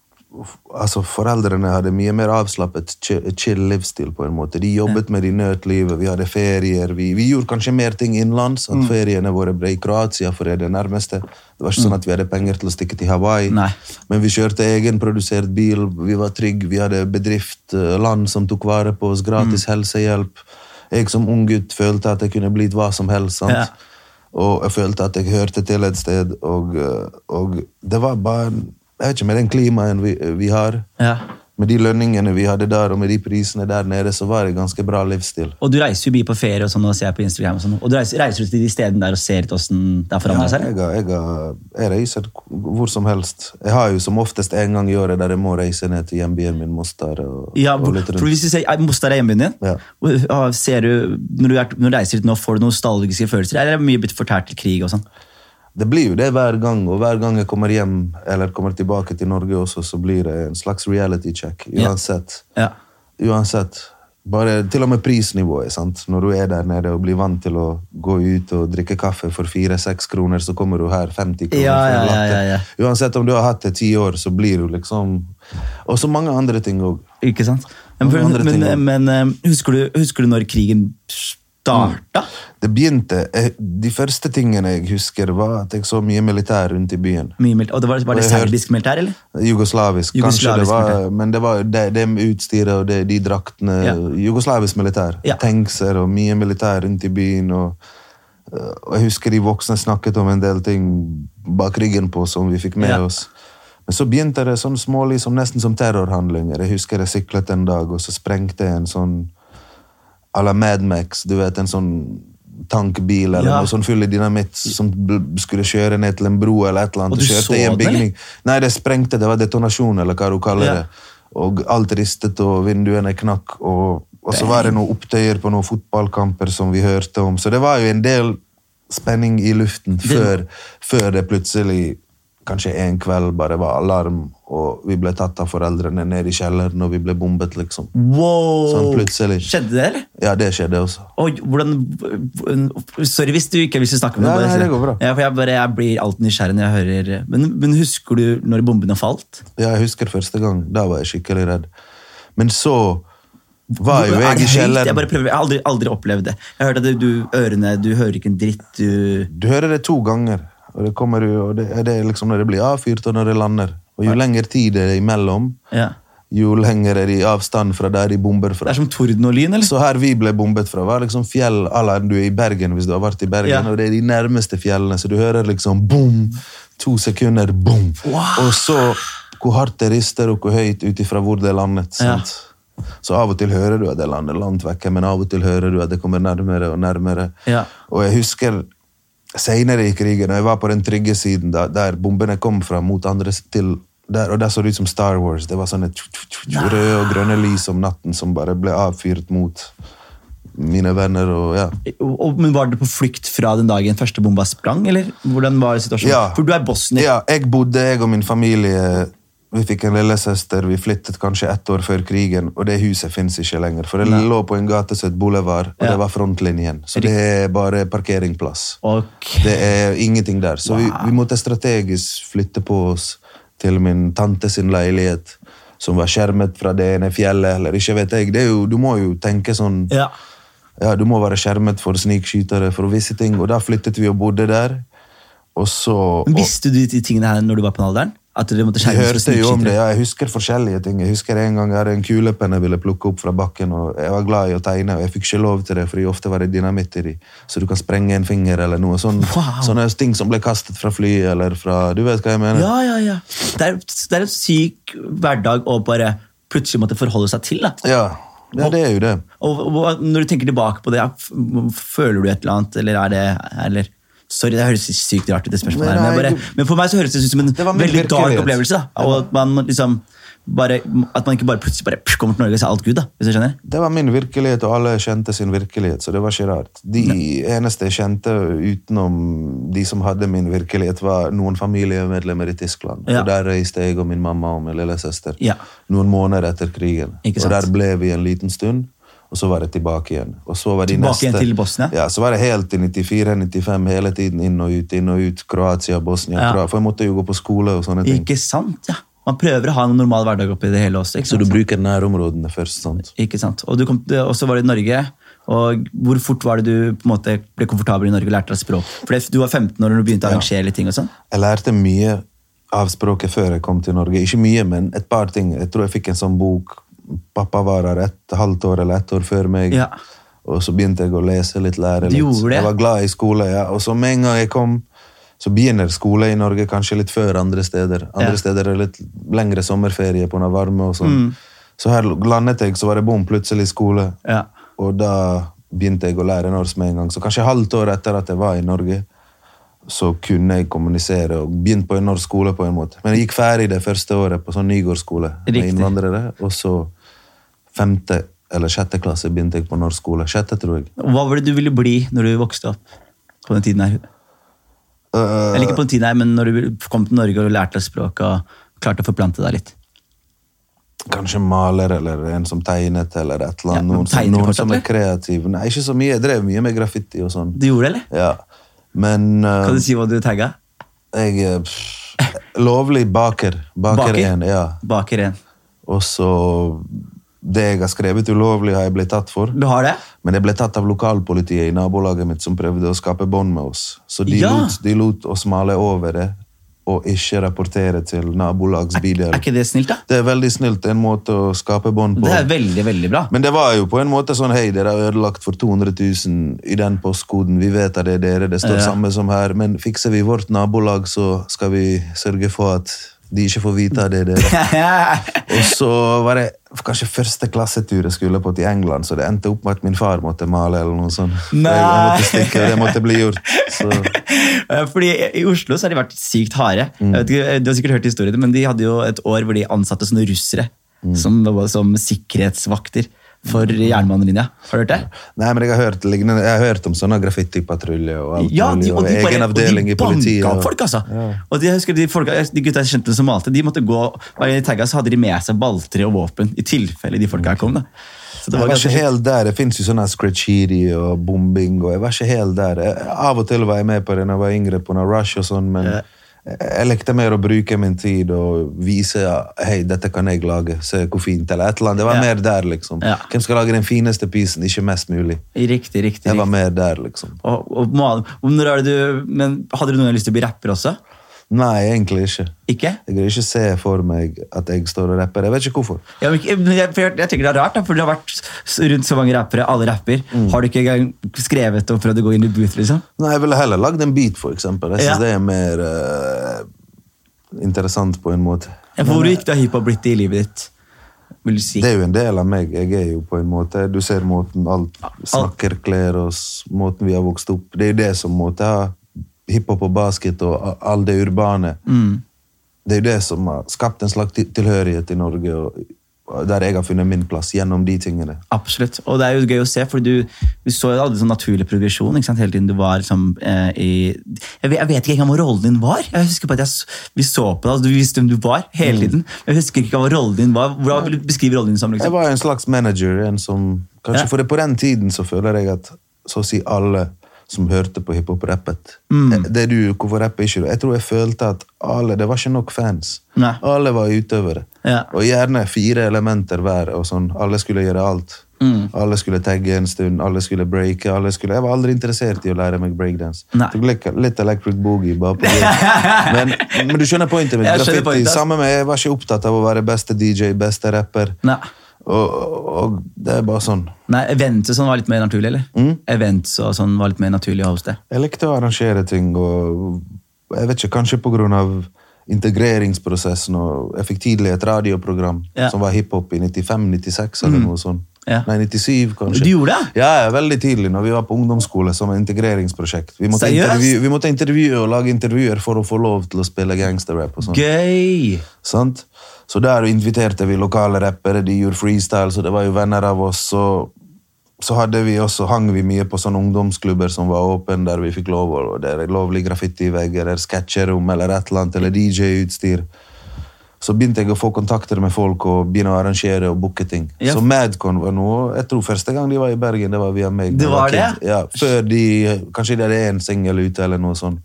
altså, foreldrene hadde mye mer avslappet, chi- chill livsstil. på en måte. De jobbet med de nøt livet, vi hadde ferier. Vi, vi gjorde kanskje mer ting innenlands. Mm. At feriene våre ble i Kroatia, for det er det nærmeste. Det var ikke sånn at vi hadde penger til å stikke til Hawaii. Mm. Nei. Men vi kjørte egenprodusert bil, vi var trygge, vi hadde bedrift, eh, land som tok vare på oss, Mm. gratis helsehjelp. Jeg som ung gutt følte at jeg kunne blitt hva som helst. sant? Ja. Og jeg følte at jeg hørte til et sted, og, eh, og det var bare Jeg vet ikke, med den klimaen vi, vi har, Ja. Med de lønningene vi hadde der, og med de prisene der nede, så var det ganske bra livsstil. Og du reiser jo mye på ferie, og sånn, og ser jeg på Instagram. Og sånn. Og du reiser, reiser du til de stedene der og ser hvordan det har forandret seg? jeg, jeg, har- jeg reiser hvor som helst. Jeg har jo som oftest en gang i året der jeg må reise ned til hjembyen min, Mostar. Og, Ja, og litt for hvis du ser, er Mostar er hjembyen din. Ja. Og, ah, Ser du, når du, er, når du reiser dit nå, får du nostalgiske følelser? Eller er det mye blitt fortært til krig og sånn? Det blir jo det hver gang, og hver gang jeg kommer hjem eller kommer tilbake til Norge også, så blir det en slags reality check. Ja. Uansett. Ja. Uansett. Bare til og med prisnivået. sant? Når du er der nede og blir vant til å gå ut og drikke kaffe for fire-seks kroner, så kommer du her 50 kroner Ja, for ja, en ja, latte. ja, ja. Uansett om du har hatt det ti år, så blir du liksom Og så mange andre ting òg. Ikke sant? Men, også. men, men eh, husker, du, husker du når krigen starta? Det begynte eh, De første tingene jeg husker, var at jeg så mye militær rundt i byen. Mye. Og det var, var det serbisk militær, eller? Jugoslavisk, kanskje det var, militær. men det var det, det utstyret og det, de draktene. Ja. Jugoslavisk militær. Ja. Tankser og mye militær rundt i byen. Og, øh, og jeg husker de voksne snakket om en del ting bak ryggen på som vi fikk med Ja. oss. Men så begynte det sånn smålig, som nesten som terrorhandlinger. Jeg husker jeg syklet en dag, og så sprengte jeg en sånn à la Mad Max, du vet, en sånn tankbil eller Ja. noe sånn full av dynamitt som skulle kjøre ned til en bro eller et eller annet. Og du kjørte så i en den, eller? Nei, det sprengte, det var detonasjon, eller hva du kaller Ja. det. Og alt ristet, og vinduene knakk, og, og så var det noen opptøyer på noen fotballkamper som vi hørte om. Så det var jo en del spenning i luften før, før det plutselig, kanskje en kveld, bare var alarm, og vi ble tatt av foreldrene ned i kjelleren, og vi ble bombet, liksom. Wow! Sånn plutselig. Skjedde det, eller? Ja, det skjedde også. Og hvordan, sorry hvis du ikke vil snakke med meg. nei, det går bra. Ja, for jeg, bare, jeg blir alltid nysgjerrig når jeg hører Men, men husker du når bombene falt? Ja, jeg husker første gang. Da var jeg skikkelig redd. Men så var jo jeg det i kjelleren. Jeg, bare prøver, jeg har aldri, aldri opplevd det. Jeg hørte at at du, ørene Du hører ikke en dritt. Du Du hører det to ganger, og det kommer jo, det, det er liksom når det blir avfyrt og når det lander. Og jo lengre tid det er imellom, ja. jo lenger er det i avstand fra der de bomber fra. Det er som torden og lyn, eller? Så her vi ble bombet fra, var liksom fjell à du er i Bergen, hvis du har vært i Bergen. Ja. Og det er de nærmeste fjellene, så du hører liksom boom, to sekunder, boom. Og så hvor hardt det rister, og hvor høyt ut ifra hvor det er landet. Ja. Så av og til hører du at det lander langt vekke, men av og til hører du at det kommer nærmere og nærmere. Ja. Og jeg husker senere i krigen, når jeg var på den trygge siden, da, der bombene kom fra mot andre til der, og der så det ut som Star Wars. Det var sånne røde og grønne lys om natten som bare ble avfyrt mot mine venner. og ja. Og, og- men Var dere på flukt fra den dagen første bomba sprang? eller? Hvordan var situasjonen? Ja. For du er bosnier. Ja, jeg bodde, jeg og min familie Vi fikk en lillesøster. Vi flyttet kanskje ett år før krigen, og det huset fins ikke lenger. For det lå på en gate som het Boulevard, og Ja. det var frontlinjen. Så det er bare parkeringsplass. Okay. Det er ingenting der. Så vi, vi måtte strategisk flytte på oss til min tante sin leilighet, som var skjermet fra det ene fjellet, eller ikke vet jeg. Det jo, du må jo tenke sånn Ja. ja, du må være skjermet for snikskytere, for visse ting. Og da flyttet vi og bodde der. Og så og, Visste du de tingene her når du var på den alderen? At dere måtte skjermes for hørte jo om det, ja. Jeg husker forskjellige ting. Jeg husker En gang jeg hadde en kulepenn jeg ville plukke opp fra bakken. og Jeg var glad i å tegne, og jeg fikk ikke lov til det, fordi ofte var det dynamitt i de. Så du kan sprenge en finger eller noe sånn. Wow. Sånne ting som ble kastet fra fly eller fra Du vet hva jeg mener? Ja, ja, ja. Det er, det er en syk hverdag å bare plutselig måtte forholde seg til. da. Ja, ja det er jo det. Og, og Når du tenker tilbake på det, føler du et eller annet, eller er det eller Sorry, det høres sykt rart ut, det spørsmålet her. Men bare, men for meg så høres det ut som en veldig dark opplevelse. da. Og at man liksom bare, At man ikke bare plutselig bare kommer til Norge og så er alt Gud. da. Hvis du skjønner? Det var min virkelighet, og alle kjente sin virkelighet, så det var ikke rart. De eneste jeg kjente utenom de som hadde min virkelighet, var noen familiemedlemmer i Tyskland. Ja. Og der reiste jeg og min mamma og min lillesøster Ja. noen måneder etter krigen. Og der ble vi en liten stund, og så var det tilbake igjen. Og så var de Tilbake neste, igjen til Bosnia? Ja, så var det helt til 94-95, hele tiden inn og ut, inn og ut. Kroatia, Bosnia, Ja. Kroatia. For jeg måtte jo gå på skole og sånne ting. Ikke sant? ja. Man prøver å ha en normal hverdag oppi det hele også. Så du bruker nærområdene først, sant? Ikke sant? Og du kom, og så var det i Norge. Og hvor fort var det du på en måte ble komfortabel i Norge og lærte deg språk? For Du var 15 år når du begynte å arrangere litt ting og sånn? Jeg lærte mye av språket før jeg kom til Norge. Ikke mye, men et par ting. Jeg tror jeg fikk en sånn bok. Pappa var her et halvt år eller ett år før meg. Ja. Og så begynte jeg å lese litt, lære litt. Jeg var glad i skole, ja. Og så med en gang jeg kom, så begynner skole i Norge kanskje litt før andre steder. Andre Ja. steder er litt lengre sommerferie på varme og sånn. Mm. Så her landet jeg, så var det bom, plutselig skole. Ja. Og da begynte jeg å lære norsk med en gang. Så kanskje halvt år etter at jeg var i Norge, så kunne jeg kommunisere og begynte på en norsk skole. på en måte. Men jeg gikk ferdig det første året på sånn Nygårdsskole med innvandrere. Og så femte eller sjette klasse begynte jeg på norsk skole. Sjette, tror jeg. Hva var det du ville bli når du vokste opp? på den tiden her? Uh, Eller ikke på den tiden her, men når du kom til Norge og lærte språk og klarte å forplante deg litt. Kanskje maler eller en som tegnet eller et eller annet. Ja, noen som, noen som er kreativ. Nei, ikke så mye. Jeg drev mye med graffiti og sånn. Du gjorde det, eller? Ja. Men uh, Kan du si hva du tagga? jeg er pff, lovlig baker. Baker Baker? én, ja. Baker en. Og så Det jeg har skrevet ulovlig, har jeg blitt tatt for. Du har det? Men jeg ble tatt av lokalpolitiet i nabolaget mitt som prøvde å skape bånd med oss. Så de, Ja. lot, de lot oss male over det og ikke rapportere til nabolagsbydel. Er ikke det snilt, da? Det er veldig snilt. Det er en måte å skape bånd på. Det er veldig, veldig bra. Men det var jo på en måte sånn Hei, dere har ødelagt for 200 000 i den postkoden. Vi vet at det er dere. Det står Ja. samme som her. Men fikser vi vårt nabolag, så skal vi sørge for at de ikke får vite det dere. Og så var det kanskje første klassetur jeg skulle på til England, så det endte opp med at min far måtte male. eller noe sånt. Nei. Jeg måtte stikke, og det måtte bli gjort. Så, Fordi I Oslo så har de vært sykt harde. Mm. Ikke, du har sikkert hørt historien, men De hadde jo et år hvor de ansatte sånne russere Mm. som, som sikkerhetsvakter for jernbanelinja. Har du hørt det? nei, men jeg har hørt, jeg har hørt om sånne graffitipatruljer og alt Ja, de, og Og de, bare, egen avdeling i politiet. banka de banka folk, altså. Ja. Og de, jeg husker de, folk, de gutta jeg kjente som malte, de måtte gå hver gang tagga, så hadde de med seg balltre og våpen i tilfelle de folka kom. da. Så det Jeg var var ikke helt der. Det fins jo sånne scratchiri og bombing, og jeg var ikke helt der. Av og til var jeg med på det da jeg var yngre, på noe rush og sånn, men Ja. Jeg, likte lekte mer å bruke min tid og vise ja, hei, dette kan jeg lage, se hvor fint, eller et eller annet. Det var Ja. mer der, liksom. Ja. Hvem skal lage den fineste pisen, ikke mest mulig. Riktig, riktig. Jeg var mer der, liksom. Og, og, du, men Hadde du noen gang lyst til å bli rapper også? Nei, egentlig ikke. Ikke? Jeg kan ikke se for meg at jeg står og rapper. Jeg vet ikke hvorfor. Ja, men jeg, jeg, jeg tenker det er rart, da, for du har vært rundt så mange rappere. Alle rapper. Mm. Har du ikke engang skrevet og prøvd å gå inn i booth? liksom? Nei, Jeg ville heller lagd en beat, for eksempel. Jeg Ja. synes det er mer uh, interessant på en måte. Ja, Hvor gikk da hiphop blitt i livet ditt? Vil du si? Det er jo en del av meg. Jeg er jo på en måte Du ser måten alt snakker, kler oss, måten vi har vokst opp Det er jo det som måtte ha hiphop og basket og all det urbane. Mm. Det er jo det som har skapt en slags tilhørighet i Norge, der jeg har funnet min plass gjennom de tingene. Absolutt. Og det er jo gøy å se, for du, du så jo aldri sånn naturlig progresjon ikke sant? hele tiden du var liksom, eh, i jeg vet, jeg vet ikke engang hva rollen din var. Jeg husker på at jeg, Vi så på deg, altså, du visste hvem du var hele tiden. Men Jeg husker ikke hva rollen din var. Hvordan vil du beskrive rollen din som? Jeg liksom? var en slags manager. En som, kanskje Ja. For det på den tiden så føler jeg at så å si alle som hørte på hiphop, rappet. Mm. Det er du, Hvorfor rapper ikke du? Jeg tror jeg følte at alle, det var ikke nok fans. Nei. Alle var utøvere. Ja. Og gjerne fire elementer hver. og sånn. Alle skulle gjøre alt. Mm. Alle skulle tagge en stund, alle skulle breake. alle skulle... Jeg var aldri interessert i å lære meg breakdance. Litt, litt electric boogie bare på det. men, men du skjønner pointet mitt. Graffiti, pointet. Samme med, Jeg var ikke opptatt av å være beste DJ, beste rapper. Nei. Og, og det er bare sånn. Nei, Events og sånn var litt mer naturlig, eller? Mm. Events og sånn var litt mer naturlig å hoste. Jeg likte å arrangere ting, og jeg vet ikke, kanskje på grunn av integreringsprosessen, og jeg fikk tidlig et radioprogram Ja. som var hiphop i 95-96 eller Mm. noe sånt. Ja. Nei, 97 kanskje. Du gjorde det? Ja, veldig tidlig, når vi var på ungdomsskole som integreringsprosjekt. Vi måtte, intervju, vi måtte intervjue og lage intervjuer for å få lov til å spille gangsterrap. og sånt. Gøy! Sant? Så der inviterte vi lokale rappere, de gjorde freestyle, så det var jo venner av oss. Så, så hadde vi også, hang vi mye på sånne ungdomsklubber som var åpne, der vi fikk lov, og det er lovlig graffiti i eller sketsjerom, eller et eller annet, eller DJ-utstyr. Så begynte jeg å få kontakter med folk og begynne å arrangere og booke ting. Ja. Så Madcon var noe Jeg tror første gang de var i Bergen, det var via meg. Det var det? Ja, før de Kanskje de hadde én singel ute, eller noe sånt.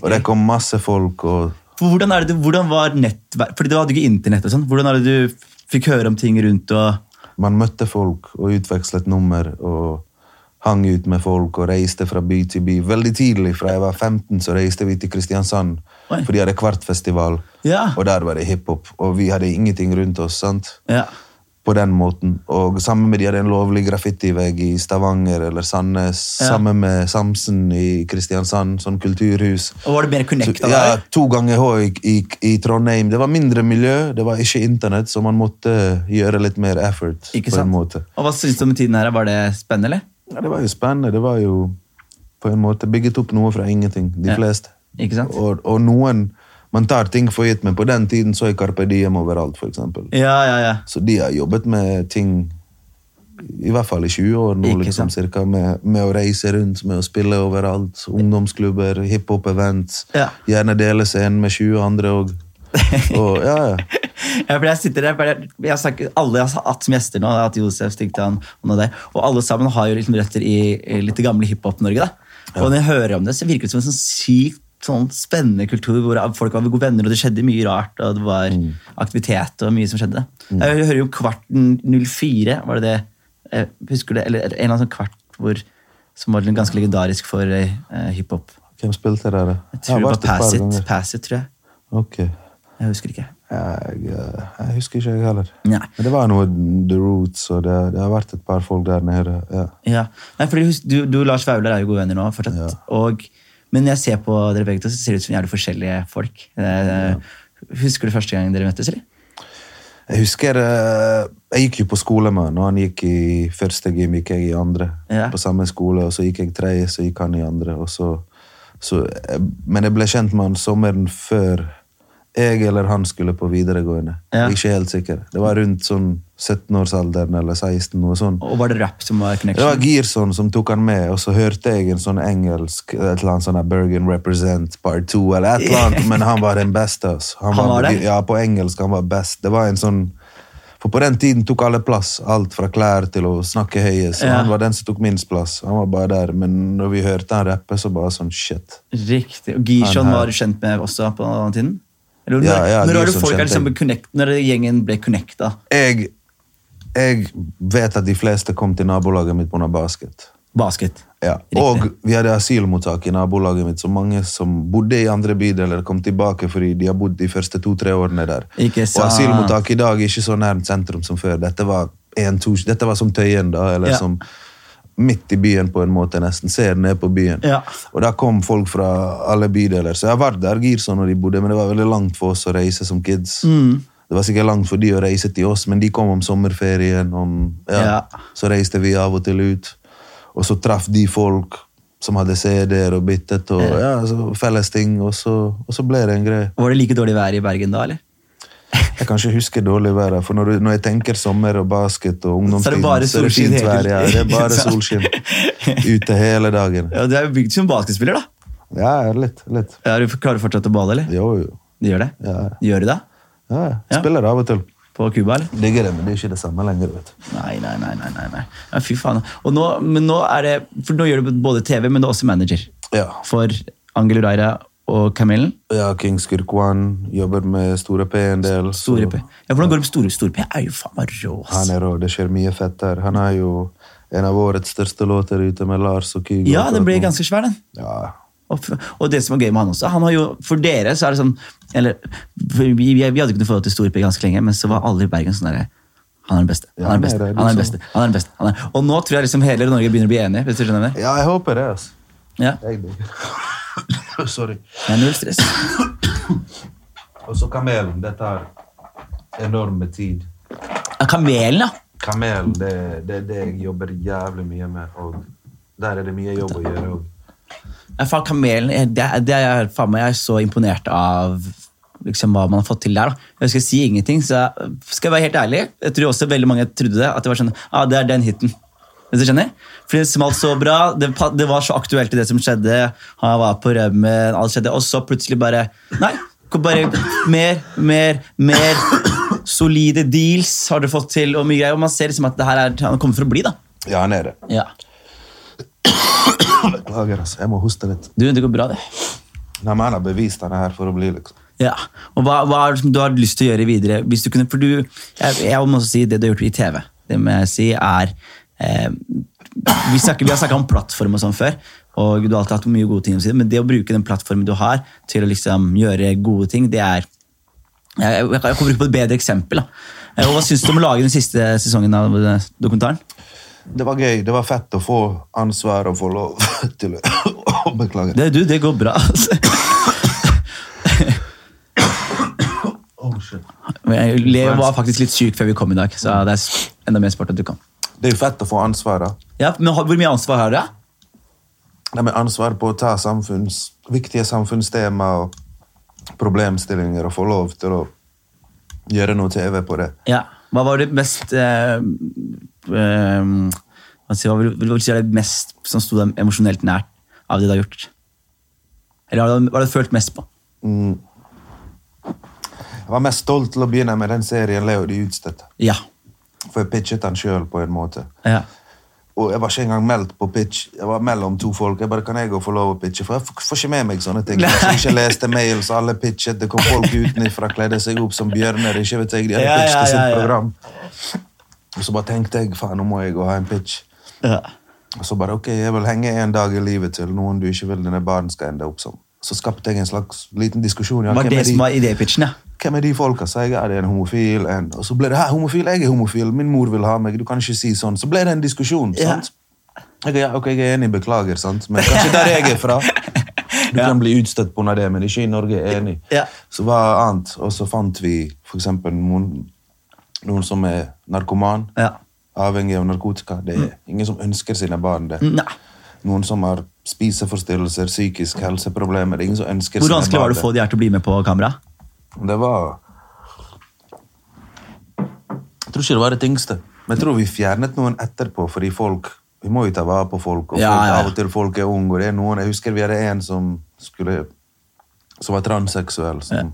Og det kom masse folk, og For Hvordan, det, hvordan var nettverk Fordi du hadde ikke internett og sånn. Hvordan er det du fikk høre om ting rundt og Man møtte folk og utvekslet nummer og hang ut med folk og reiste fra by til by. Veldig tidlig, fra jeg var 15, så reiste vi til Kristiansand, Oi. for de hadde Kvartfestival, Ja. og der var det hiphop. Og vi hadde ingenting rundt oss, sant? Ja. På den måten. Og sammen med de hadde en lovlig graffitivegg i Stavanger eller Sandnes. Ja. Sammen med Samsen i Kristiansand, sånn kulturhus. Og var det mer connecta Ja, to ganger H i, i, i Trondheim. Det var mindre miljø, det var ikke internett, så man måtte gjøre litt mer effort. Ikke på sant? en måte. Og hva syns du om tiden her? Var det spennende, eller? Ja, det var jo spennende. Det var jo på en måte bygget opp noe fra ingenting, de Ja. fleste. Ikke sant? Og, og noen Man tar ting for gitt, men på den tiden så er Carpe Diem overalt, for. Ja, ja, ja. Så de har jobbet med ting i hvert fall i 20 år nå, liksom, cirka, med, med å reise rundt, med å spille overalt. Ungdomsklubber, hiphop-events. Ja. Gjerne dele scenen med 20 andre òg. Og ja, ja. For jeg sitter der, jeg har snakket, Alle jeg har hatt som gjester nå, at Josef Stigtan og noe der, og alle sammen har jo liksom røtter i, i litt gamle hiphop-Norge. da. Og når jeg hører om det, så virker det som en sånn sykt sånn spennende kultur hvor folk var gode venner, og det skjedde mye rart, og det var aktivitet og mye som skjedde. Jeg hører jo Kvarten 04, var det det? Jeg husker det, eller en eller annen sånn kvart hvor, som var ganske legendarisk for uh, hiphop. Hvem spilte dere? Jeg tror det var Pass It. Pass It, tror jeg. Ok. Jeg husker ikke. Jeg, eh, jeg husker ikke, jeg heller. Nei. Men det var noe The Roots, og det, det har vært et par folk der nede. Ja. Ja, Nei, fordi du, du Lars Vaular er jo gode venner nå fortsatt. Og, men når jeg ser på dere begge to, så ser det ut som jævlig forskjellige folk. Eh, Husker du første gang dere møttes, eller? Jeg husker eh, Jeg gikk jo på skole med han, han gikk i første gym, gikk jeg i andre. Ja. På samme skole, og så gikk jeg tredje, så gikk han i andre. Så, så, eh, men jeg ble kjent med han sommeren før jeg eller han skulle på videregående. Ja. Ikke helt sikker. Det var rundt sånn 17-årsalderen eller 16, noe sånt. Og var det rap som var Det var connection? Girson som tok han med, og så hørte jeg en sånn engelsk et eller annet sånn Bergen Represent Part 2, eller et eller annet, men han var den beste. Altså. Han var det? Ja, på engelsk han var best. Det var en sånn For på den tiden tok alle plass. Alt fra klær til å snakke høyest. Ja. han var den som tok minst plass. Han var bare der. Men når vi hørte han rappe, så bare sånn shit. Riktig. Og Girson var du kjent med også på den tiden? Eller, Ja, ja, når når, folk liksom connect, Når gjengen ble connecta? Jeg, jeg vet at de fleste kom til nabolaget mitt pga. basket. Basket. Ja, Og vi hadde asylmottak i nabolaget mitt, så mange som bodde i andre bydeler, kom tilbake fordi de har bodd de første to-tre årene der. Ikke Og sant. asylmottak i dag er ikke så nært sentrum som før. Dette var, en, to, dette var som Tøyen, da, eller Ja. som midt i byen på en måte, nesten. Ser ned på byen. Ja. Og da kom folk fra alle bydeler. Så jeg har vært der Girson når de bodde, men det var veldig langt for oss å reise som kids. Mm. Det var sikkert langt for de å reise til oss, men de kom om sommerferien. Om, ja. Ja. Så reiste vi av og til ut. Og så traff de folk som hadde CD-er og byttet, og ja, så felles ting, og så, og så ble det en greie. Var det like dårlig vær i Bergen da, eller? Jeg kan ikke huske dårlig vær, for når, du, når jeg tenker sommer og basket og Så bare så er det fint vær. Ja, det er bare solskinn. Ute hele dagen. Ja, Du er jo bygd som basketspiller, da. Ja, litt. litt. Ja, du klarer du fortsatt å bade, eller? Jo, jo. Du gjør det? Ja. Gjør du det? Ja, jeg spiller spiller av og til. På Cuba, eller? Ligger det, men det er ikke det samme lenger. vet du. Nei, nei, nei. nei, nei, nei. Ja, fy faen. Og nå, men nå er det, for nå gjør du både TV, men du er også manager. Ja. For Angel Uraira og Kamelen. Ja, King Skirkwan. jobber med Store P en del. Store P. Ja, Hvordan går det med Store Store P? er jo faen meg rå. Han er rå. Det skjer mye fett der. Han er jo en av årets største låter ute med Lars og Kygo. Ja, den ble ganske svær, den. Ja, Og, det som er gøy med han også, han har jo, for dere så er det sånn eller, vi, vi, hadde ikke noe forhold til Storby ganske lenge, men så var alle i Bergen sånn derre Han er den beste. Han er den beste. Han er den liksom- beste. Han er den beste. Han er. Og nå tror jeg liksom hele Norge begynner å bli enig. hvis du skjønner det. ja jeg håper det, altså. Ja, Jeg Sorry. det er null stress. Og så Kamelen. Det tar enorme tid. Ja, Kamelen, ja. Kamelen, det, det er det jeg jobber jævlig mye med. Og der er det mye jobb å gjøre òg. Ja, faen, Kamelen, det, det er faen meg, jeg er så imponert av liksom, hva man har fått til der. Da. Jeg skal si ingenting, så jeg, skal jeg være helt ærlig, jeg tror også veldig mange trodde det, at det var sånn, ah, det er den hiten. Hvis du skjønner? Fordi det smalt så bra, det, det var så aktuelt i det som skjedde, han var på rømmen, alt skjedde, og så plutselig bare, nei, bare mer, mer, mer, solide deals har du fått til, og mye greier, og man ser liksom at det her er, han kommer for å bli da. Ja, han er det. Ja. Beklager, altså. Jeg må hoste litt. Du, det går bra det. Nei, men Jeg har bevist han er her for å bli, liksom. Ja, og hva, hva er det som du har lyst til å gjøre videre? Hvis du kunne, for du, jeg, jeg må også si det du har gjort i TV, det må jeg si er eh, vi, snakker, vi har snakket om plattform og sånn før, og du har alltid hatt mye gode ting å si, men det å bruke den plattformen du har til å liksom gjøre gode ting, det er jeg, jeg, kan bruke på et bedre eksempel. Da. Eh, Og hva syns du om å lage den siste sesongen av eh, dokumentaren? Det var gøy. Det var fett å få ansvar og få lov til å Beklager. Det, du, det går bra. Altså. Oh, shit. Leo var faktisk litt syk før vi kom i dag, så det er enda mer sport at du kom. Det er jo fett å få ansvar, da. Ja, men Hvor mye ansvar har dere? Nei, men ansvar på å ta samfunns, viktige samfunnstema og problemstillinger og få lov til å gjøre noe TV på det. Ja. Hva var det mest eh, eh, hva Hva vil du si er det mest som sto deg emosjonelt nært av det du har gjort? Eller hva har du følt mest på? Mm. Jeg var mest stolt til å begynne med den serien Leo de utstøtte. Ja. For jeg pitchet den sjøl på en måte. ja. Og jeg var ikke engang meldt på pitch. Jeg var mellom to folk. Jeg bare, kan jeg gå få lov å pitche? For jeg får ikke med meg sånne ting. Jeg har ikke leste mails, alle pitchet. Det kom folk utenfra, kledde seg opp som bjørner. Ikke vet jeg, De hadde Ja, pitchet ja, sitt ja, ja. program. Og så bare tenkte jeg faen, nå må jeg gå og ha en pitch. Og så bare ok, jeg vil henge en dag i livet til noen du ikke vil dine barn skal ende opp som. Så skapte jeg en slags liten diskusjon. Ja, Var det som var idépitchen, ja? Hvem er de folka? Så jeg, er en homofil. En. Og så ble det her, homofil, jeg er homofil, min mor vil ha meg, du kan ikke si sånn. Så ble det en diskusjon. Ja. sant? Jeg, ja, ok, jeg er enig, beklager, sant? men kanskje der jeg er fra. Du Ja. kan bli utstøtt på det, men ikke i Norge er enig. Ja. Så hva annet? Og så fant vi eksempel noen, noen som er narkoman, Ja. avhengig av narkotika. Det er ingen som ønsker sine barn det. Nei. Noen som har spiseforstyrrelser, psykisk helseproblemer. Det er ingen som ønsker Hvor vanskelig var det å få de her til å bli med på kamera? Det var Jeg tror ikke det var det tyngste. Men jeg tror vi fjernet noen etterpå, fordi folk Vi må jo ta vare på folk, og folk, ja, ja. av og til folk er unge. Og det er noen, jeg husker vi hadde en som skulle Som var transseksuell, som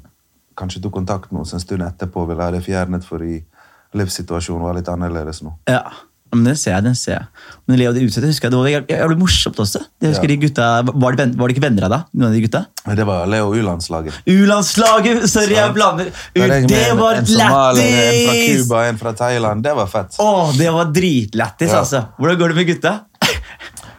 kanskje tok kontakt med oss en stund etterpå ville ha det fjernet fordi livssituasjonen var litt annerledes nå. Ja, men det ser jeg. den ser jeg. Men Leo det utsatte, husker jeg, det var jævlig, jævlig morsomt også. Det husker Ja. de gutta, var, de, var de ikke venner av deg? Noen av de gutta? Det var Leo U-landslaget. U-landslaget! Sorry, jeg blander. Er jeg det var var en somalier, en fra lættis! Cuba, en fra Thailand. Det var fett. Åh, det var dritlættis, Ja. altså. Hvordan går det med gutta?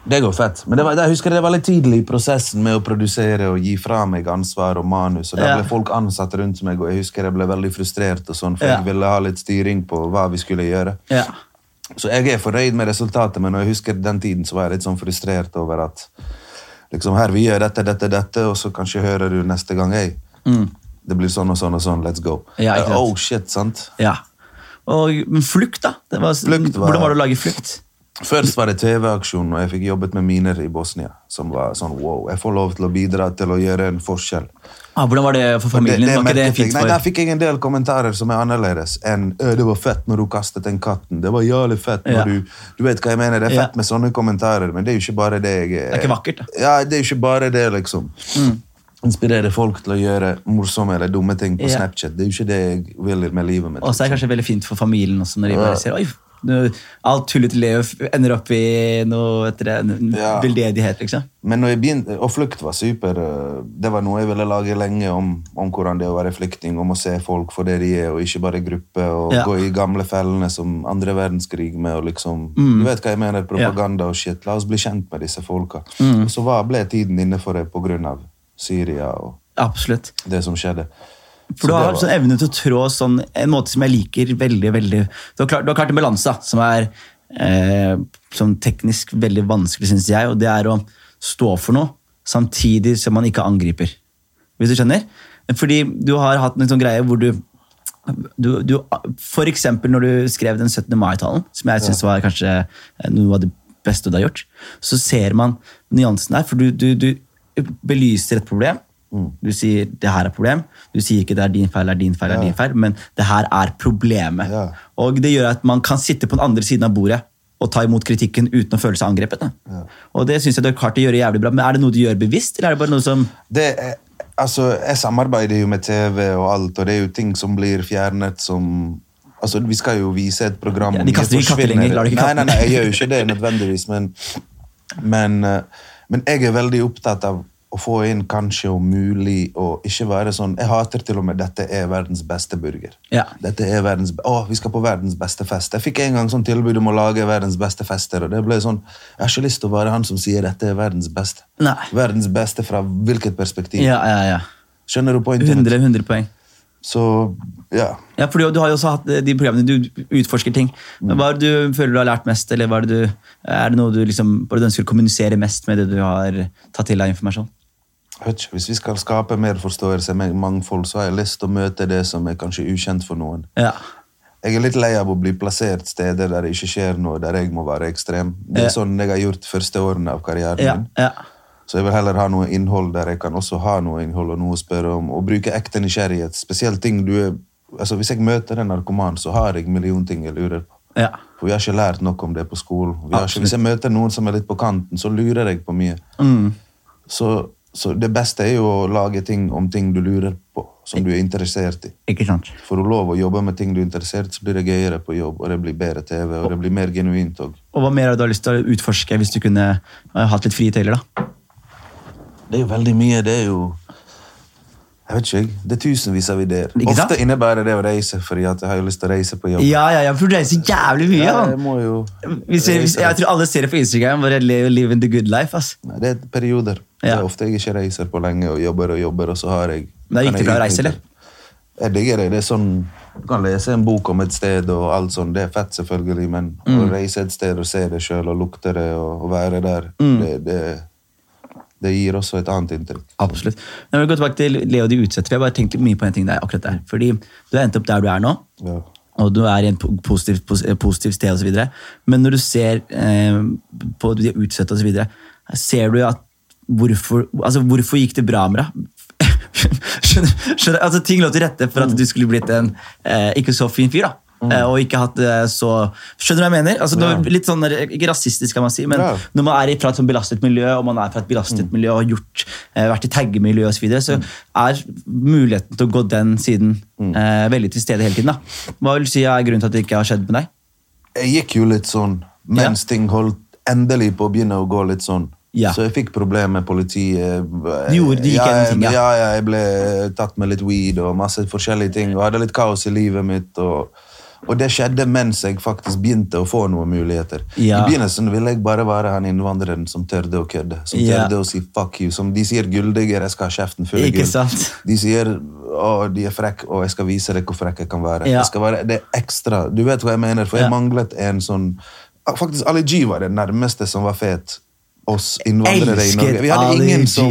Det går fett. Men det var, jeg husker det var litt tidlig i prosessen med å produsere og gi fra meg ansvar og manus. Og da Ja. ble folk ansatt rundt meg, og jeg husker jeg ble veldig frustrert, og sånn, for Ja. jeg ville ha litt styring på hva vi skulle gjøre. Ja. Så jeg er fornøyd med resultatet, men når jeg husker den tiden, så var jeg litt sånn frustrert over at liksom, her vi gjør dette, dette, dette, og så kanskje hører du neste gang hei, det blir sånn og sånn og sånn, let's go. Mm. Ja, ikke oh shit, sant? ja. Og, men flukt, da? Det var, Flukt var- Hvordan var det å lage flukt? Først var det TV-aksjon, og jeg fikk jobbet med miner i Bosnia. Som var sånn, wow, jeg får lov til å bidra til å gjøre en forskjell. Ah, hvordan var det for familien? var ikke det fint for... Nei, Der fikk jeg en del kommentarer som er annerledes enn 'det var fett når du kastet den katten'. Det var jævlig fett når Ja. du Du vet hva jeg mener, det er Ja. fett med sånne kommentarer, men det er jo ikke bare det jeg Det er ikke vakkert, da. Ja, det er jo ikke bare det, liksom. Inspirere folk til å gjøre morsomme eller dumme ting på Ja. Snapchat. Det er jo ikke det jeg vil med livet mitt. Og så er det kanskje veldig fint for familien også, når de bare Ja. ser Oi, alt tullet til Leo ender opp i noe etter det, Ja. veldedighet, liksom. Men når jeg begynte, og flukt var super. øh, Det var noe jeg ville lage lenge om, om hvordan det å være flyktning, om å se folk for det de er, og ikke bare gruppe, og Ja. gå i gamle fellene som andre verdenskrig med, og liksom, Mm. du vet hva jeg mener, propaganda og shit. La oss bli kjent med disse folka. Mm. Og så var, ble tiden inne for det på grunn av Syria og Absolutt. det som skjedde. For du har sånn evne til å trå sånn, en måte som jeg liker veldig, veldig Du har klart, du har klart en balanse som er eh, sånn teknisk veldig vanskelig, syns jeg, og det er å stå for noe samtidig som man ikke angriper. Hvis du skjønner? Fordi du har hatt en sånn greie hvor du du, du, For eksempel når du skrev den 17. mai-talen, som jeg syns var kanskje noe av det beste du har gjort, så ser man nyansen der. For du, du, du belyser et problem. Du sier 'det her er problem'. Du sier ikke 'det er din feil, det er din feil', det er din feil, men 'det her er problemet'. Ja. Og det gjør at man kan sitte på den andre siden av bordet og ta imot kritikken uten å føle seg angrepet. Ja. Og det syns jeg du har klart å gjøre jævlig bra. Men er det noe du gjør bevisst, eller er det bare noe som Det er, altså, jeg samarbeider jo med TV og alt, og det er jo ting som blir fjernet som Altså, Vi skal jo vise et program Ja, de kaster ikke katter lenger, lar ikke Nei, nei, nei, jeg gjør jo ikke det nødvendigvis, men, men, eh, men jeg er veldig opptatt av å få inn kanskje om mulig og ikke være sånn Jeg hater til og med 'dette er verdens beste burger'. Ja. Dette er verdens, å, vi skal på verdens beste fest. Jeg fikk en gang sånn tilbud om å lage verdens beste fester, og det ble sånn Jeg har ikke lyst til å være han som sier 'dette er verdens beste'. Nei. Verdens beste fra hvilket perspektiv? Ja, ja, ja. Skjønner du poenget? 100, 100 poeng. Så ja. Ja, for du, har jo også hatt eh, de programmene du utforsker ting. Hva er det du føler du har lært mest, eller hva er det, du, er det noe du, liksom, du ønsker å kommunisere mest med det du har tatt til av informasjon? Hvis vi skal skape mer forståelse med mangfold, så har jeg lyst til å møte det som er kanskje ukjent for noen. Ja. Jeg er litt lei av å bli plassert steder der det ikke skjer noe, der jeg må være ekstrem. Det er sånn jeg har gjort første årene av karrieren Ja, min. ja. Så jeg vil heller ha noe innhold der jeg kan også ha noe innhold og noe å spørre om, og bruke ekte nysgjerrighet. Spesielt ting du er Altså, Hvis jeg møter en narkoman, så har jeg million ting jeg lurer på. ja. For vi har ikke lært nok om det på skolen. Vi har ikke, hvis jeg møter noen som er litt på kanten, så lurer jeg på mye. Mm. Så, så det beste er jo å lage ting om ting du lurer på, som du er interessert i. Ikke sant? For å lov å jobbe med ting du er interessert i, så blir det gøyere på jobb, og det blir bedre TV, og det blir mer genuint òg. Og hva mer har du lyst til å utforske hvis du kunne eh, hatt litt frie tøyler? da? Det er jo veldig mye. Det er jo Jeg vet ikke. Det er tusenvis av ideer. Ofte innebærer det å reise, fordi jeg har jo lyst til å reise på jobb. Ja, ja, ja, for du reiser jævlig mye. Ja, Ja, jeg må jo hvis jeg, vi, jeg tror alle ser det på Instagram. Bare in the good life. ass. Nei, Det er perioder. Det er ofte jeg ikke reiser på lenge og jobber og jobber, og så har jeg det er viktig for å reise, eller? Jeg digger det. det er sånn, Du kan lese en bok om et sted, og alt sånt. Det er fett, selvfølgelig, men Mm. å reise et sted og se det sjøl og lukte det og, og være der, Mm. det, det, det gir også et annet inntrykk. Absolutt. Når jeg vil gå tilbake til Leo de utsetter. Jeg har bare tenkt litt mye på en ting der, akkurat der. Fordi du har endt opp der du er nå. Ja. og du er i en po- positiv, pos- eh, positiv sted osv. Men når du ser eh, på de utsatte osv., ser du at hvorfor, altså, hvorfor gikk det bra med deg? skjønner, skjønner, altså Ting lå til rette for at du skulle blitt en eh, ikke så fin fyr. da Eh, Og ikke hatt det så Skjønner du hva jeg mener? Altså, Ja. litt sånn, Ikke rasistisk, kan man si, men Ja. når man er fra et sånn belastet miljø, og man er fra et belastet miljø og har gjort, eh, vært i taggemiljø osv., så, videre, så er muligheten til å gå den siden eh, veldig til stede hele tiden. da Hva vil du si er grunnen til at det ikke har skjedd med deg? Jeg gikk jo litt sånn mens ting holdt endelig på å begynne å gå litt sånn. Ja. Så jeg fikk problemer med politiet. Du gjorde- du gikk ja, ting, ja. ja. ja, jeg ble tatt med litt weed og masse forskjellige ting. Og hadde litt kaos i livet mitt. Og, og det skjedde mens jeg faktisk begynte å få noen muligheter. Ja. I begynnelsen ville jeg bare være han innvandreren som tørde å kødde. Som Ja. tørde å si fuck you. Som de sier gulldigger, jeg skal ha kjeften full av gull. sant? De sier å, de er frekke, og jeg skal vise deg hvor frekk jeg kan være. Ja. Jeg skal være det er ekstra. Du vet hva jeg mener, for jeg manglet en sånn Faktisk Ali G var det nærmeste som var fet oss innvandrere i Norge. Vi hadde ingen som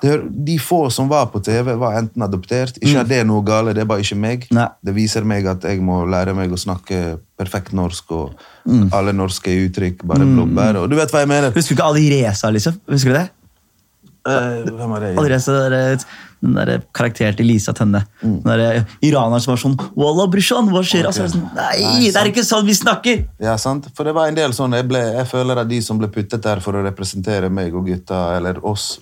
De få som var på TV, var enten adoptert. Ikke at det er noe gale, det er bare ikke meg. Mm. Nei. Det viser meg at jeg må lære meg å snakke perfekt norsk, og Mm. alle norske uttrykk bare blåbær. Og du vet hva jeg mener? Husker du ikke Alireza, liksom? Husker du det? Uh, hvem er det? Alireza, det den der karakteren til Lisa Tønne. Den der iraneren som var sånn Walla, brorsan, hva skjer? Okay. Altså, nei, Nei, det er ikke sånn vi snakker! Ja, sant? For det var en del sånn, jeg, ble, jeg føler at de som ble puttet der for å representere meg og gutta, eller oss,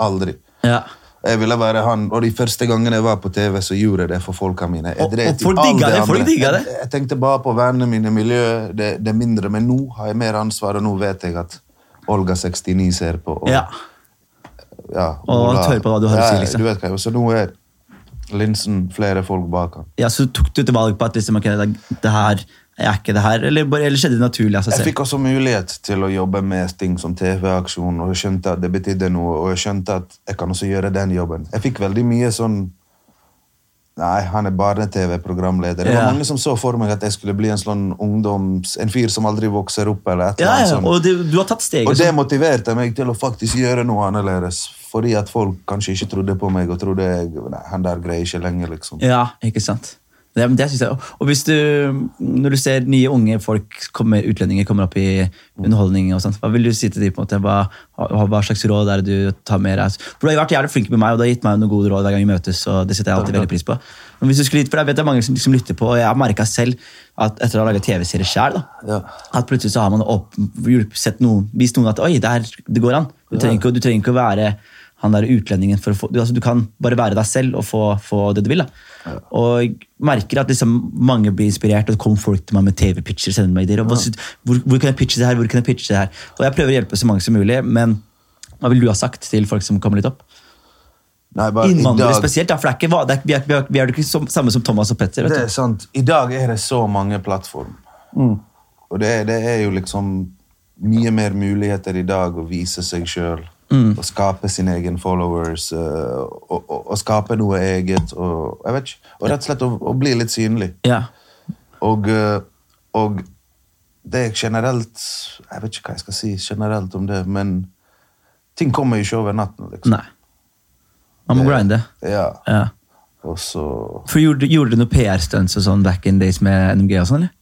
aldri. Ja. Jeg ville være han, og de første gangene jeg var på TV, så gjorde jeg det for folka mine. Jeg Og- dret og i folk all digga det, folk andre. Jeg, jeg tenkte bare på vennene mine, miljø, det, det mindre, men nå har jeg mer ansvar, og nå vet jeg at Olga 69 ser på. Og, ja. ja, Og Ola- hører på hva du har å si, liksom. Du vet hva, så nå er linsen flere folk bak han. ja, Så tok du til valg på at liksom, okay, det, det her er ikke det her, eller, bare, eller skjedde det naturlig av seg Jeg fikk også mulighet til å jobbe med ting som TV-aksjon, og jeg skjønte at det betydde noe, og jeg skjønte at jeg kan også gjøre den jobben. Jeg fikk veldig mye sånn Nei, han er barne-TV-programleder. Det var Ja. mange som så for meg at jeg skulle bli en sånn ungdoms... En fyr som aldri vokser opp, eller et eller Ja, annet sånt. og det, du har tatt steget. Og det sånn. motiverte meg til å faktisk gjøre noe annerledes. Fordi at folk kanskje ikke trodde på meg, og trodde jeg Nei, han der greier ikke lenger, liksom. Ja, ikke sant? Det, det synes jeg, og hvis du, Når du ser nye unge folk, kommer, utlendinger, kommer opp i underholdning, og sånt, hva vil du si til dem? på en måte? Hva, hva slags råd er det du tar med deg? For Du har vært jævlig flink med meg, og du har gitt meg noen gode råd hver gang vi møtes. og det setter jeg alltid veldig pris på. Men hvis du skulle, for jeg vet det er mange som liksom lytter på, og jeg har merket selv at etter å ha laget TV-serie selv, Ja. at plutselig så har man opp, hjulpet- sett noen, vist noen at oi, det, her, det går an. Du trenger, ikke, du trenger ikke å være han der utlendingen for å få, du, altså, du kan bare være deg selv og få, få det du vil. da. Og merker at liksom mange blir inspirert, og det kommer folk til meg med TV-pitcher. sender meg der, og ja. hvor, hvor kan jeg pitche det her, hvor kan jeg pitche det her? Og jeg prøver å hjelpe så mange som mulig, men hva vil du ha sagt til folk som kommer litt opp? Nei, Innvandrere spesielt, ja, for det er ikke, det er, vi, er, vi, er, vi er jo ikke som, samme som Thomas og Petter. Det er sant. I dag er det så mange plattform. Og det, det er jo liksom mye mer muligheter i dag å vise seg sjøl. Og skape sine egne followers. eh, og, og, og skape noe eget. Og, jeg vet ikke, og rett og slett å, å bli litt synlig. Ja. Og, eh, og det er generelt Jeg vet ikke hva jeg skal si generelt om det, men ting kommer jo ikke over natten. liksom. Nei. Man må grinde. Ja. Ja. Og så For gjorde, gjorde du noe PR-stunts og sånn back in days med NMG og sånn, eller?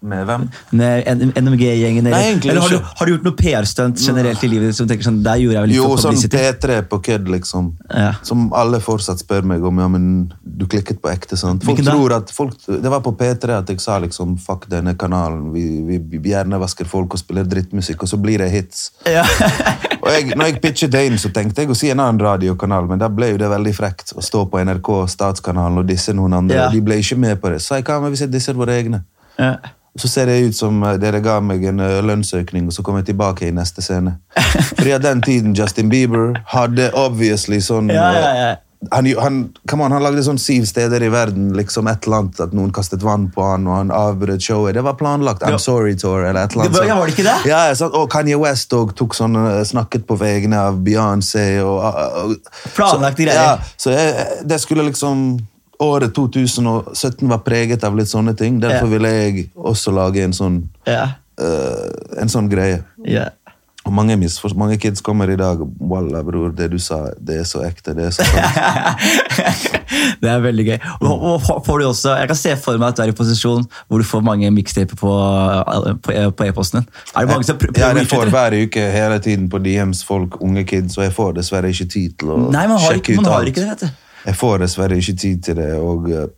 Med hvem? Med NMG-gjengen, eller, eller har, du, har du gjort noe PR-stunt generelt i livet som tenker sånn, der gjorde jeg vel litt Jo, sånn? P3 på kødd, liksom. Ja. Som alle fortsatt spør meg om. Ja, men du klikket på ekte, sant? Folk tror at folk, Det var på P3 at jeg sa liksom fuck denne kanalen. Vi, vi, vi hjernevasker folk og spiller drittmusikk, og så blir det hits. Ja. Og jeg, når jeg pitchet det inn, så tenkte jeg å si en annen radiokanal, men da ble jo det veldig frekt å stå på NRK, Statskanalen, og disse noen andre. Ja. De ble ikke med på det. Så jeg hva med hvis jeg disser våre egne? Ja. Så ser det ut som eh, dere ga meg en eh, lønnsøkning, og så kommer jeg tilbake i neste scene. Fordi at den tiden Justin Bieber hadde obviously sånn Ja, ja, ja. eh, Han, han, on, han lagde sånn syv steder i verden, liksom et eller annet, at noen kastet vann på han, og han avbrøt showet. Det var planlagt. I'm sorry, Tour, eller et eller annet. Det var- ja, var det ikke det? Ja, ja. Og Kanye West og tok sånn, snakket på vegne av Beyoncé. Og, og, Planlagte greier. Ja, så jeg, det skulle liksom Året 2017 var preget av litt sånne ting. Derfor yeah. ville jeg også lage en sånn, yeah. uh, en sånn greie. Yeah. Og mange, mange kids kommer i dag Walla, bror, det du sa, det er så ekte. Det er så det er veldig gøy. Og, og får du også, jeg kan se for meg at du er i posisjon hvor du får mange mixtaper på, på, på e-posten din. Er det mange som prø- Ja, prøver å jeg får hver uke hele tiden på DMs folk, unge kids, og jeg får dessverre ikke tid til å Nei, man har sjekke ut man har alt. ikke det, vet du. Jeg får dessverre ikke tid til det, og, eh,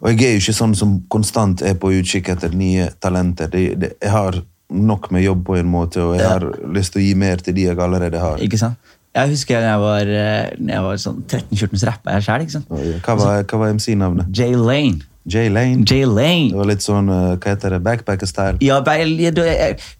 og jeg er jo ikke sånn som konstant er på utkikk etter nye talenter. Det, det, jeg har nok med jobb på en måte, og jeg har lyst til å gi mer til de jeg allerede har. Ikke sant? Jeg husker da jeg var, eh, jeg var sånn 13-14, så rappa jeg sjøl. Hva var, hva var MC-navnet? Jay Lane. Jay Lane? Jay Det var litt sånn, eh, hva heter det, backpacker-style? Ja,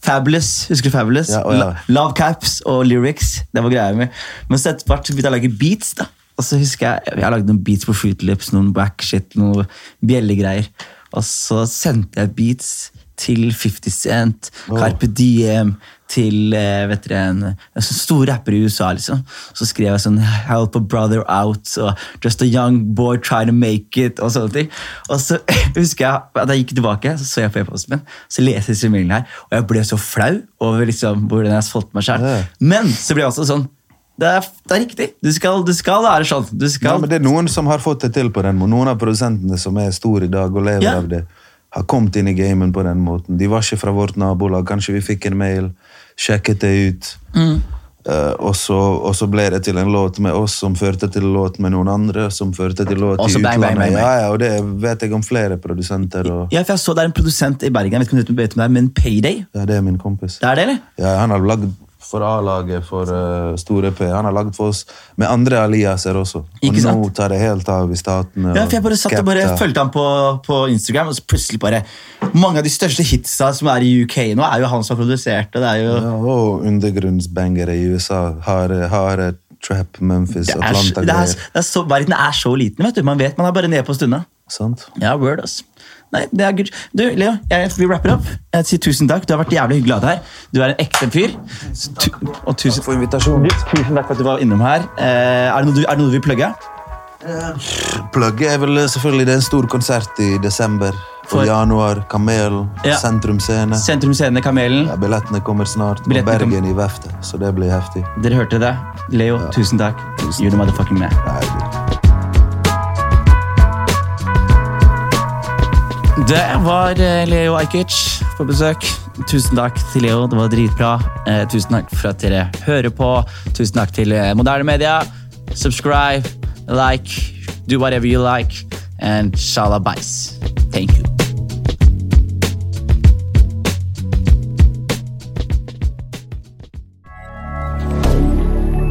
Fabulous. Husker du Fabulous? Ja, ja. Love Caps og lyrics. Det var greia mi. Men så etter hvert begynte jeg å lage beats. da. Og så husker Jeg jeg lagde noen beats på Fruit Lips, noen backshit, noen bjellegreier. Og så sendte jeg beats til 50 Cent, oh. Carpe Diem, til eh, vet dere, en, en stor rapper i USA. liksom. Så skrev jeg sånn 'Help a brother out' og 'Just a young boy trying to make it' og sånne ting. Og så husker jeg at jeg gikk tilbake, så så jeg på e-posten min, så leste jeg disse mailene her, og jeg ble så flau over liksom hvordan jeg solgte meg sjøl. Men så ble jeg også sånn det er, det er riktig. Du skal, du skal være sånn. Du Ja, men det er noen som har fått det til på den måten. Noen av produsentene som er store i dag og lever Ja. av det, har kommet inn i gamen på den måten. De var ikke fra vårt nabolag. Kanskje vi fikk en mail, sjekket det ut. Mm. Uh, og, så, og så ble det til en låt med oss som førte til låt med noen andre, som førte til låt Også i bang, utlandet. bang, bang. Ja, ja, og det vet jeg om flere produsenter. Og, ja, for jeg så Det er en produsent i Bergen, jeg vet ikke om du vet om det er, men Payday. ja, det er min kompis. Det er det, eller? Ja, han har lagd for A-laget, for uh, Store P. Han har lagd for oss med andre aliaser også. Og nå tar det helt av i statene. Ja, for jeg bare satt og bare fulgte han på, på Instagram, og så plutselig bare Mange av de største hitsa som er i UK nå, er jo han som har produsert det. er jo... Ja, og undergrunnsbangere i USA. Harde, harde trap, Memphis, er, er, Atlanta-greier. er verden er så liten, vet du. Man vet man er bare nede på stunda. Sant? Ja, word, ass. Nei, det er good. Du, Leo, jeg, vi rapper opp. Jeg sier tusen takk. Du har vært jævlig hyggelig å ha deg her. Du er en ekte fyr. Tu og tusen, For invitasjonen. tusen takk for at du var innom her. Eh, er, det noe du, er det noe du vil plugge? Plugget er vel selvfølgelig det er en stor konsert i desember. For- januar. Kamel. Ja. Sentrum Scene. Sentrum Scene, Kamelen. Ja, billettene kommer snart. Billettene Bergen i Veftet, så det blir heftig. Dere hørte det. Leo, tusen takk. You're the motherfucking man. Nei, Det var eh, Leo Ajkic på besøk. Tusen takk til Leo, det var dritbra. Eh, tusen takk for at dere hører på. Tusen takk til eh, moderne media. Subscribe, like, do whatever you like, and shalabais. Thank you.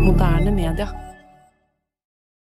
Moderne media.